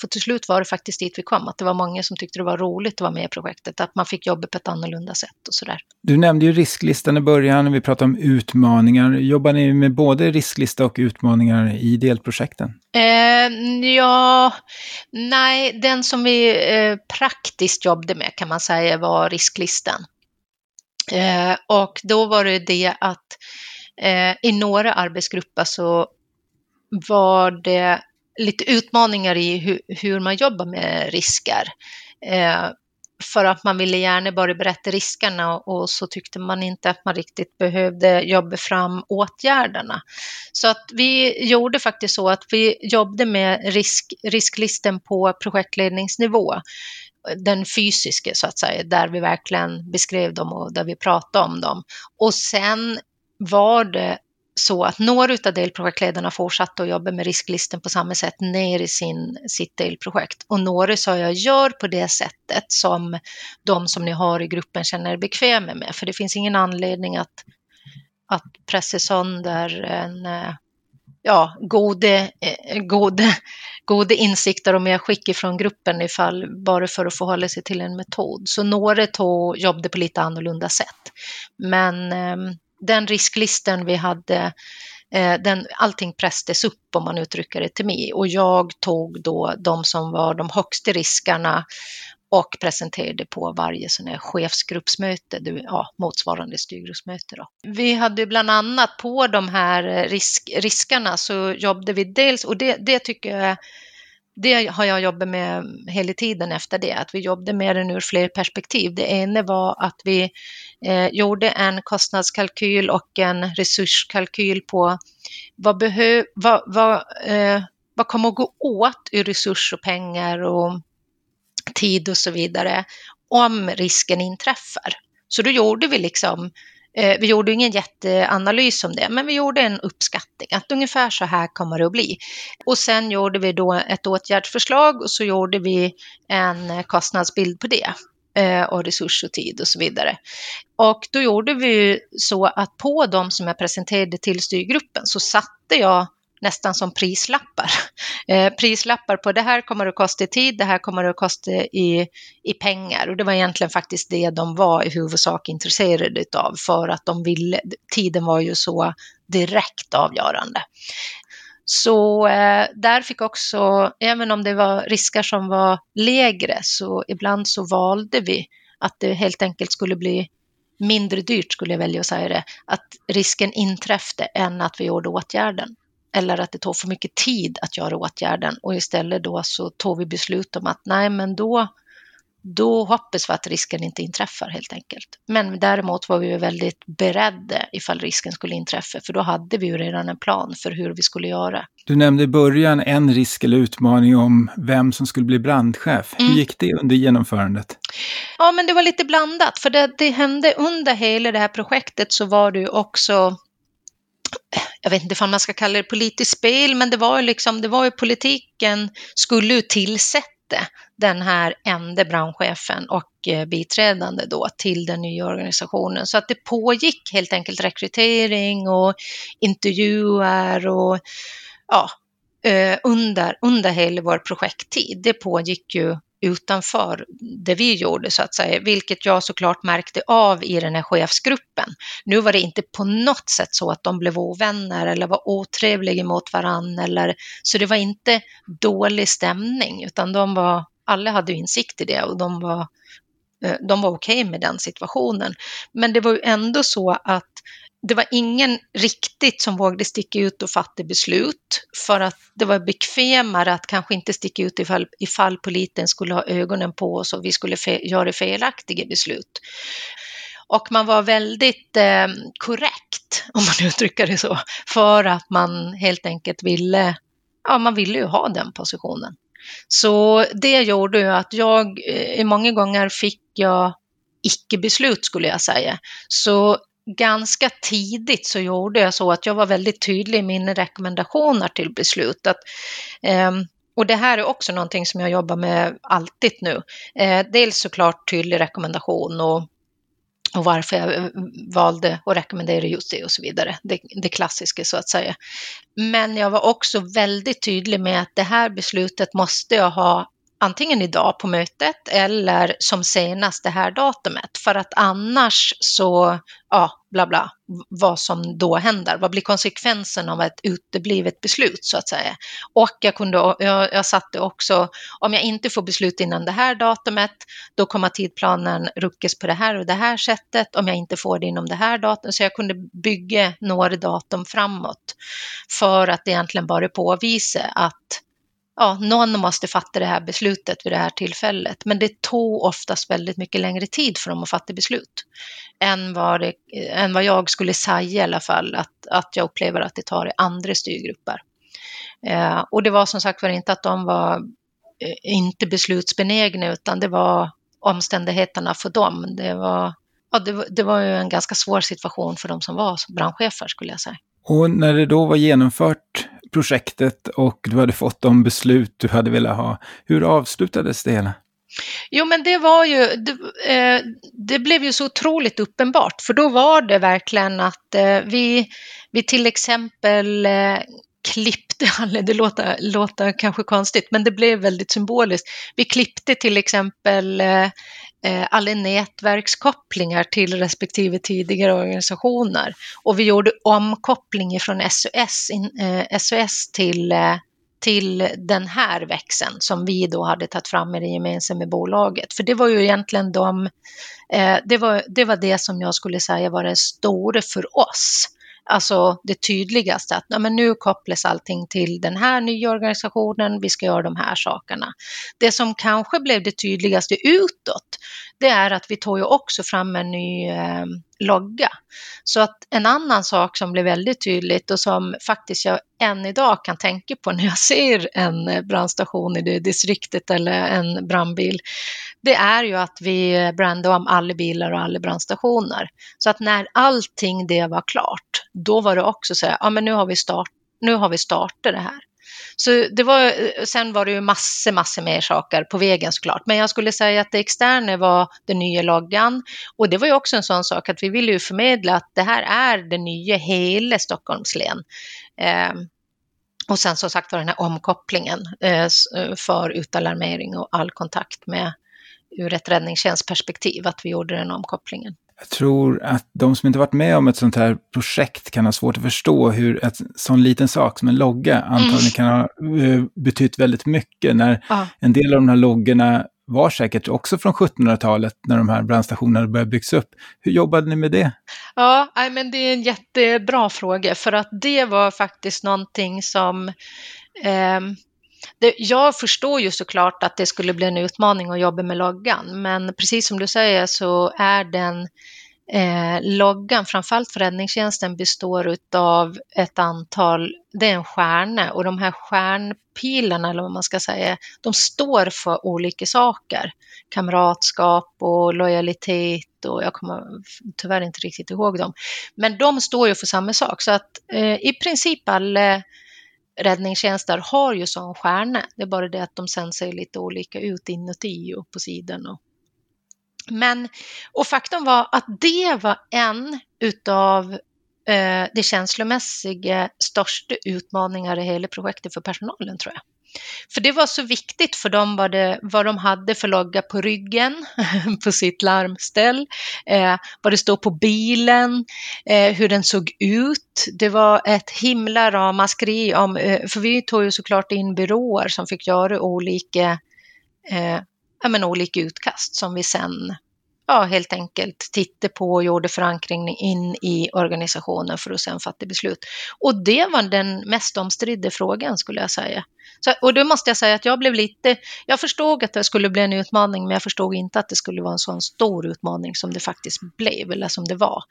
För till slut var det faktiskt dit vi kom, att det var många som tyckte det var roligt att vara med i projektet, att man fick jobba på ett annorlunda sätt och sådär. Du nämnde ju risklistan i början, vi pratade om utmaningar. Jobbar ni med både risklista och utmaningar i delprojekten? Eh, ja, nej, den som vi eh, praktiskt jobbade med kan man säga var risklistan. Eh, och då var det det att eh, i några arbetsgrupper så var det lite utmaningar i hur, hur man jobbar med risker. Eh, för att man ville gärna bara berätta riskerna och så tyckte man inte att man riktigt behövde jobba fram åtgärderna. Så att vi gjorde faktiskt så att vi jobbade med risk, risklisten på projektledningsnivå den fysiska så att säga, där vi verkligen beskrev dem och där vi pratade om dem. Och sen var det så att några av delprojektledarna fortsatte att jobba med risklisten på samma sätt ner i sin, sitt delprojekt. Och några sa jag gör på det sättet som de som ni har i gruppen känner er bekväma med. För det finns ingen anledning att, att pressa sönder en eh, ja, gode, eh, gode, gode insikter och medskick från gruppen ifall bara för att förhålla sig till en metod. Så några tog, jobbade på lite annorlunda sätt. Men ehm, den risklisten vi hade, eh, den, allting pressades upp om man uttrycker det till mig och jag tog då de som var de högsta riskerna och presenterade på varje sån här chefsgruppsmöte, ja, motsvarande styrgruppsmöte. Då. Vi hade bland annat på de här eh, risk, riskerna så jobbade vi dels, och det, det tycker jag det har jag jobbat med hela tiden efter det, att vi jobbade med den ur fler perspektiv. Det ena var att vi eh, gjorde en kostnadskalkyl och en resurskalkyl på vad, behö, vad, vad, eh, vad kommer att gå åt i resurs och pengar och tid och så vidare om risken inträffar. Så då gjorde vi liksom Eh, Eh, vi gjorde ingen jätteanalys om det, men vi gjorde en uppskattning att ungefär så här kommer det att bli. Och sen gjorde vi då ett åtgärdsförslag och så gjorde vi en kostnadsbild på det eh, och resurs och tid och så vidare. Och då gjorde vi så att på de som jag presenterade till styrgruppen så satte jag nästan som prislappar. <laughs> Eh, prislappar på det här kommer att kosta i tid, det här kommer att kosta i, i pengar. Och det var egentligen faktiskt det de var i huvudsak intresserade av för att de ville, tiden var ju så direkt avgörande. Så eh, där fick också, även om det var risker som var lägre, så ibland så valde vi att det helt enkelt skulle bli mindre dyrt, skulle jag välja att säga det, att risken inträffade än att vi gjorde åtgärden eller att det tog för mycket tid att göra åtgärden och istället då så tog vi beslut om att nej men då, då hoppas vi att risken inte inträffar helt enkelt. Men däremot var vi väldigt beredda ifall risken skulle inträffa för då hade vi ju redan en plan för hur vi skulle göra. Du nämnde i början en risk eller utmaning om vem som skulle bli brandchef. Hur mm. gick det under genomförandet? Ja, men det var lite blandat för det, det hände under hela det här projektet så var det ju också jag vet inte om man ska kalla det politiskt spel, men det var ju liksom, det var ju politiken skulle ju tillsätta den här enda brandchefen och eh, biträdande då till den nya organisationen. Så att det pågick helt enkelt rekrytering och intervjuer och ja, eh, under, under hela vår projekttid. Det pågick ju utanför det vi gjorde så att säga, vilket jag såklart märkte av i den här chefsgruppen. Nu var det inte på något sätt så att de blev ovänner eller var otrevliga mot varandra eller så det var inte dålig stämning utan de var, alla hade insikt i det och de var eh, de var okej okay med den situationen. Men det var ju ändå så att det var ingen riktigt som vågade sticka ut och fatta beslut för att det var bekvämare att kanske inte sticka ut ifall, ifall politen skulle ha ögonen på oss och vi skulle fe, göra felaktiga beslut. Och man var väldigt eh, korrekt, <laughs> om man uttrycker det så, för att man helt enkelt ville, ja man ville ju ha den positionen. Så det gjorde ju att jag, eh, många gånger fick jag icke-beslut skulle jag säga. Så ganska tidigt så gjorde jag så att jag var väldigt tydlig i mina rekommendationer till beslut. Att, eh, och det här är också någonting som jag jobbar med alltid nu. Eh, dels såklart tydlig rekommendation och och varför jag eh, valde att rekommendera just det och så vidare. Det, det klassiska så att säga. Men jag var också väldigt tydlig med att det här beslutet måste jag ha antingen idag på mötet eller som senast det här datumet. För att annars så, ja, bla bla, vad som då händer. Vad blir konsekvensen av ett uteblivet beslut så att säga? Och jag, kunde, jag, jag satte också, om jag inte får beslut innan det här datumet, då kommer tidplanen ruckas på det här och det här sättet. Om jag inte får det inom det här datumet, så jag kunde bygga några datum framåt för att egentligen bara påvisa att ja, någon måste fatta det här beslutet vid det här tillfället. Men det tog oftast väldigt mycket längre tid för dem att fatta beslut än vad, det, än vad jag skulle säga i alla fall att, att jag upplever att det tar i andra styrgrupper. Eh, och det var som sagt var inte att de var eh, inte beslutsbenägna utan det var omständigheterna för dem. Det var, ja, det, det var ju en ganska svår situation för de som var brandchefer skulle jag säga. Och när det då var genomfört projektet och du hade fått de beslut du hade velat ha. Hur avslutades det hela? Jo, men det var ju, det, eh, det, blev ju så otroligt uppenbart, för då var det verkligen att eh, vi, vi till exempel eh, klippte, <laughs> det låter, låter kanske konstigt, men det blev väldigt symboliskt. Vi klippte till exempel eh, Eh, alla nätverkskopplingar till respektive tidigare organisationer. Och vi gjorde omkoppling från SOS, in, eh, SOS till, eh, till den här växeln som vi då hade tagit fram i det gemensamma bolaget. För det var ju egentligen de, eh, det, var, det var det som jag skulle säga var det stora för oss alltså det tydligaste att ja, men nu kopplas allting till den här nya organisationen, vi ska göra de här sakerna. Det som kanske blev det tydligaste utåt, det är att vi tog ju också fram en ny eh, logga. Så att en annan sak som blev väldigt tydligt och som faktiskt jag än idag kan tänka på när jag <laughs> ser en brandstation i det distriktet eller en brandbil, det är ju att vi brandade om alla bilar och alla brandstationer. Så att när allting det var klart, då var det också så här, ja men nu har vi, start, nu har vi startat det här. Så det var, sen var det ju massor, massor mer saker på vägen såklart. Men jag skulle säga att det externa var den nya loggan. Och det var ju också en sån sak att vi ville ju förmedla att det här är det nya hela Stockholms län. Eh, och sen som sagt var den här omkopplingen eh, eh, för utalarmering och all kontakt med ur ett räddningstjänstperspektiv, att vi gjorde den omkopplingen. Jag tror att de som inte varit med om ett sånt här projekt kan ha svårt att förstå hur en sån liten sak som en logga antagligen mm. kan ha uh, betytt väldigt mycket. När ja. en del av de här loggorna var säkert också från 1700-talet när de här brandstationerna började byggas upp. Hur jobbade ni med det? Ja, men det är en jättebra fråga för att det var faktiskt någonting som eh, det, jag förstår ju såklart att det skulle bli en utmaning att jobba med loggan, men precis som du säger så är den eh, loggan, framförallt för räddningstjänsten, består av ett antal, det är en stjärna och de här stjärnpilarna, eller vad man ska säga, de står för olika saker. Kamratskap och lojalitet och jag kommer tyvärr inte riktigt ihåg dem. Men de står ju för samma sak, så att eh, i princip alla räddningstjänster har ju sån stjärna. Det är bara det att de sen ser lite olika ut inuti och på sidan. Och... Men, och faktum var att det var en utav eh, det känslomässiga största utmaningar i hela projektet för personalen tror jag. För det var så viktigt för dem vad, det, vad de hade för logga på ryggen <laughs> på sitt larmställ, eh, vad det stod på bilen, eh, hur den såg ut. Det var ett himla ramaskri om, eh, för vi tog ju såklart in byråer som fick göra olika, eh, ja, men olika utkast som vi sen ja, helt enkelt tittade på och gjorde förankring in i organisationen för att sedan fatta beslut. Och det var den mest omstridda frågan skulle jag säga. Så, och då måste jag säga att jag blev lite, jag förstod att det skulle bli en utmaning, men jag förstod inte att det skulle vara en sån stor utmaning som det faktiskt blev, eller som det var.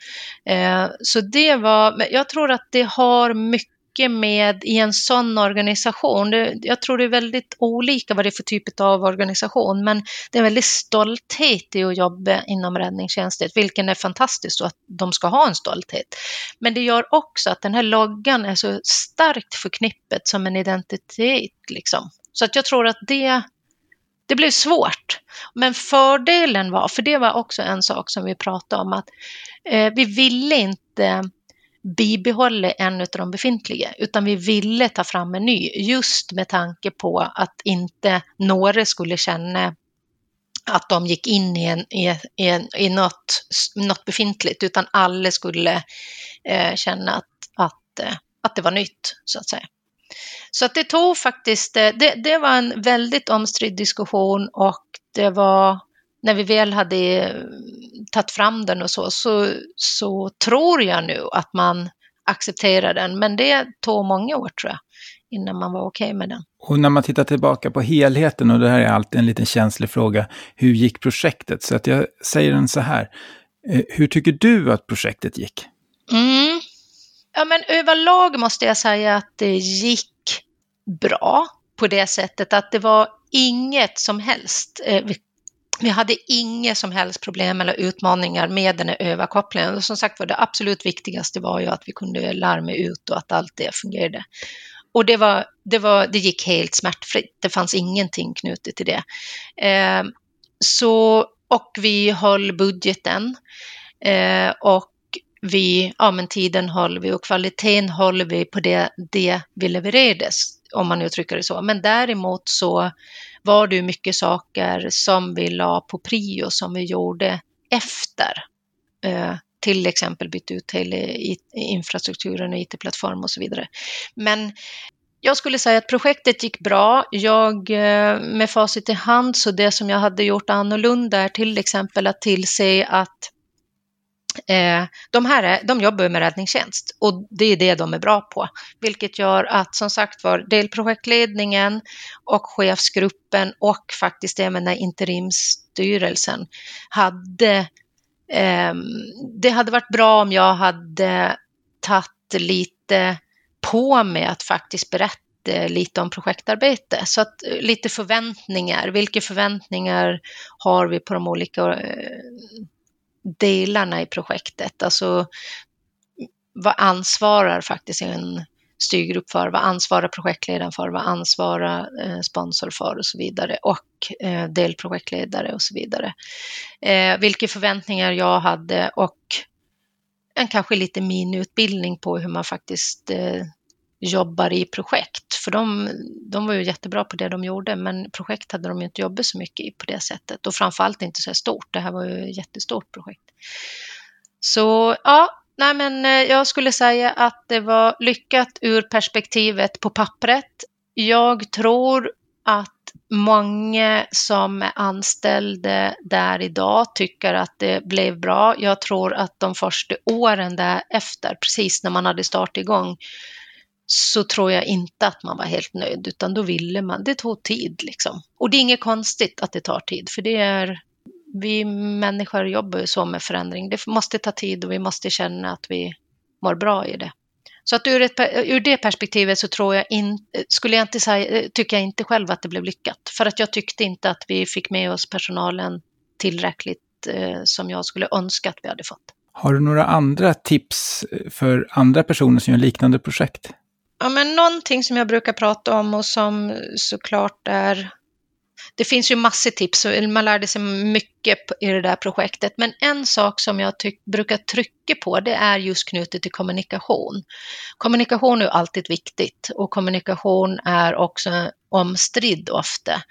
Eh, så det var, jag tror att det har mycket mycket med i en sån organisation. Det, jag tror det är väldigt olika vad det är för typ av organisation, men det är en väldigt stolthet i att jobba inom räddningstjänsten, vilken är fantastiskt och att de ska ha en stolthet. Men det gör också att den här loggan är så starkt förknippet som en identitet. Liksom. Så att jag tror att det det blev svårt. Men fördelen var, för det var också en sak som vi pratade om, att eh, vi ville inte bibehålla en av de befintliga, utan vi ville ta fram en ny, just med tanke på att inte några skulle känna att de gick in i, en, i, i, i något, något befintligt, utan alla skulle eh, känna att, att, eh, att det var nytt, så att säga. Så att det tog faktiskt, eh, det, det var en väldigt omstridd diskussion och det var när vi väl hade eh, tagit fram den och så, så, så tror jag nu att man accepterar den. Men det tog många år tror jag, innan man var okej okay med den. Och när man tittar tillbaka på helheten, och det här är alltid en liten känslig fråga, hur gick projektet? Så att jag säger den så här, eh, hur tycker du att projektet gick? Mm. Ja, men överlag måste jag säga att det gick bra på det sättet att det var inget som helst. Vi hade inga som helst problem eller utmaningar med den här överkopplingen. Och som sagt var, det absolut viktigaste var ju att vi kunde larma ut och att allt det fungerade. Och det, var, det, var, det gick helt smärtfritt. Det fanns ingenting knutet till det. Eh, så, och vi höll budgeten. Eh, och vi, ja men tiden håller vi och kvaliteten håller vi på det, det vi levererade, om man uttrycker det så. Men däremot så var det mycket saker som vi la på prio som vi gjorde efter. Eh, till exempel bytte ut hela infrastrukturen och IT-plattform och så vidare. Men jag skulle säga att projektet gick bra. Jag eh, med facit i hand, så det som jag hade gjort annorlunda är till exempel att tillse att Eh, de här de jobbar med räddningstjänst och det är det de är bra på, vilket gör att som sagt var delprojektledningen och chefsgruppen och faktiskt även interimsstyrelsen hade eh, det hade varit bra om jag hade tagit lite på mig att faktiskt berätta lite om projektarbete. Så att eh, lite förväntningar, vilka förväntningar har vi på de olika delarna i projektet. Alltså vad ansvarar faktiskt en styrgrupp för, vad ansvarar projektledaren för, vad ansvarar eh, sponsor för och så vidare och eh, delprojektledare och så vidare. Eh, vilka förväntningar jag hade och en kanske lite miniutbildning på hur man faktiskt jobbar i projekt. För de, de var ju jättebra på det de gjorde, men projekt hade de ju inte jobbat så mycket i på det sättet. Och framförallt inte så här stort. Det här var ju ett jättestort projekt. Så ja, nej men eh, jag skulle säga att det var lyckat ur perspektivet på pappret. Jag tror att många som är anställda där idag tycker att det blev bra. Jag tror att de första åren därefter, precis när man hade startat igång, så tror jag inte att man var helt nöjd, utan då ville man, det tog tid liksom. Och det är inget konstigt att det tar tid, för det är, vi människor jobbar ju så med förändring. Det måste ta tid och vi måste känna att vi mår bra i det. Så att ur, ett, ur det perspektivet så tror jag in, skulle jag inte säga, tycker jag inte själv att det blev lyckat. För att jag tyckte inte att vi fick med oss personalen tillräckligt eh, som jag skulle önska att vi hade fått. Har du några andra tips eh, för andra personer som gör liknande projekt? Ja, men någonting som jag brukar prata om och som såklart är det finns ju massor tips och man lärde sig mycket i det där projektet. Men en sak som jag brukar trycka på det är just knutet till kommunikation. Kommunikation är alltid viktigt och kommunikation är också omstridd ofta.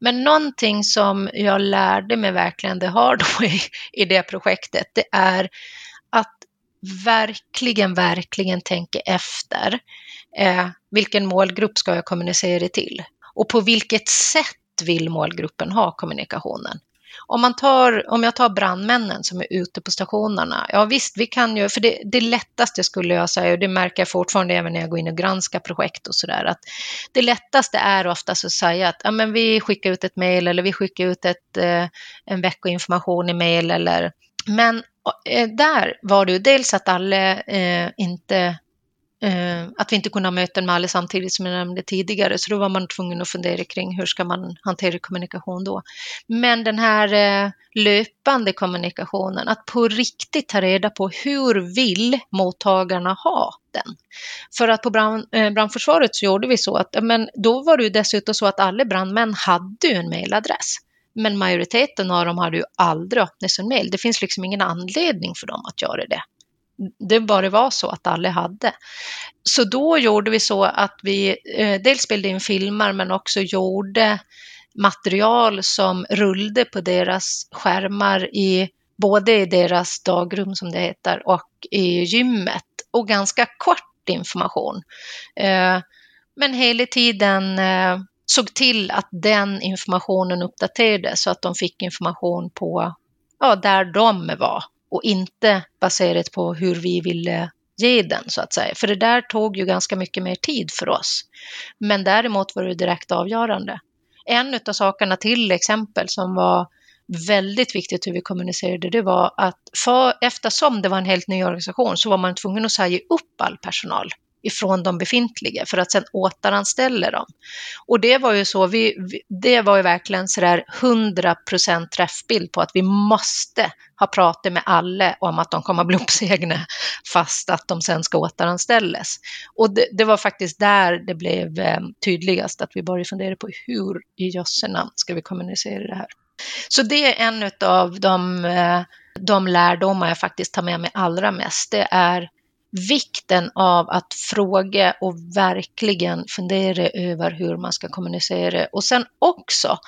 Men någonting som jag lärde mig verkligen, det har <laughs> då i, i det projektet, det är att verkligen, verkligen tänka efter eh, vilken målgrupp ska jag kommunicera till? Och på vilket sätt vill målgruppen ha kommunikationen? Om, man tar, om jag tar brandmännen som är ute på stationerna, ja visst, vi kan ju, för det, det lättaste skulle jag säga, och det märker jag fortfarande även när jag går in och granskar projekt och sådär, att det lättaste är oftast att säga att ja, men vi skickar ut ett mejl eller vi skickar ut ett, eh, en veckoinformation i mejl eller men eh, där var det ju dels att alla eh, inte Eh, att vi inte kunde ha möten med alla samtidigt som jag nämnde tidigare, så då var man tvungen att fundera kring hur ska man hantera kommunikation då. Men den här eh, löpande kommunikationen, att på riktigt ta reda på hur vill mottagarna ha den. För att på brand, eh, brandförsvaret så gjorde vi så att, men då var det ju dessutom så att alla brandmän hade ju en mailadress. Men majoriteten av dem hade ju aldrig öppnat sin mail. Det finns liksom ingen anledning för dem att göra det. Det bara var så att alla hade. Så då gjorde vi så att vi eh, dels spelade in filmer men också gjorde material som rullade på deras skärmar i både i deras dagrum som det heter och i gymmet och ganska kort information. Eh, men hela tiden eh, såg till att den informationen uppdaterades så att de fick information på ja, där de var och inte baserat på hur vi ville ge den så att säga. För det där tog ju ganska mycket mer tid för oss. Men däremot var det direkt avgörande. En av sakerna till exempel som var väldigt viktigt hur vi kommunicerade, det var att för, eftersom det var en helt ny organisation så var man tvungen att säga upp all personal ifrån de befintliga för att sedan återanställa dem. Och det var ju så, vi, det var ju verkligen sådär 100% träffbild på att vi måste ha pratat med alla om att de kommer att bli <laughs> uppsägna fast att de sen ska återanställas. Och det, det var faktiskt där det blev eh, tydligast att vi började fundera på hur i jösse namn ska vi kommunicera det här. Så det är en av de, eh, de lärdomar jag faktiskt tar med mig allra mest. Det är vikten av att fråga och verkligen fundera över hur man ska kommunicera och sen också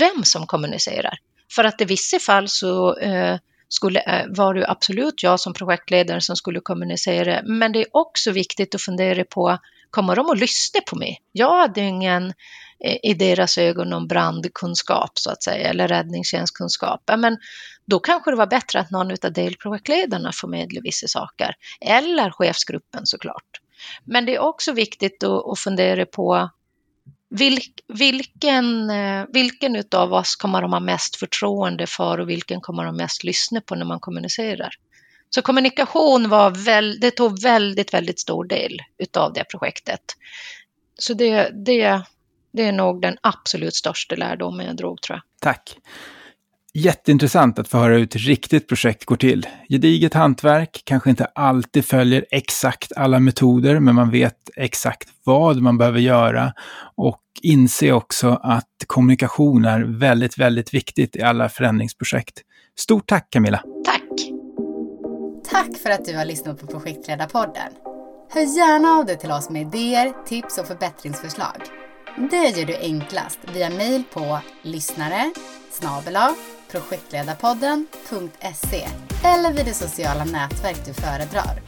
vem som kommunicerar. För att i vissa fall så eh, skulle, eh, var det absolut jag som projektledare som skulle kommunicera, men det är också viktigt att fundera på, kommer de att lyssna på mig? Jag hade ingen i deras ögon någon brandkunskap så att säga, eller räddningstjänstkunskap. Men då kanske det var bättre att någon av delprojektledarna förmedlar vissa saker, eller chefsgruppen såklart. Men det är också viktigt att fundera på vilk, vilken, eh, vilken av oss kommer de ha mest förtroende för och vilken kommer de mest lyssna på när man kommunicerar. Så kommunikation var väl, det tog väldigt, väldigt stor del utav det projektet. Så det, det det är nog den absolut största lärdomen jag drog tror jag. Tack. Jätteintressant att få höra hur ett riktigt projekt går till. Gediget hantverk, kanske inte alltid följer exakt alla metoder, men man vet exakt vad man behöver göra och inse också att kommunikation är väldigt, väldigt viktigt i alla förändringsprojekt. Stort tack Camilla! Tack! Tack för att du har lyssnat på Projektledarpodden. Hör gärna av dig till oss med idéer, tips och förbättringsförslag. Det gör du enklast via mejl på lyssnare projektledarpodden.se eller vid det sociala nätverk du föredrar.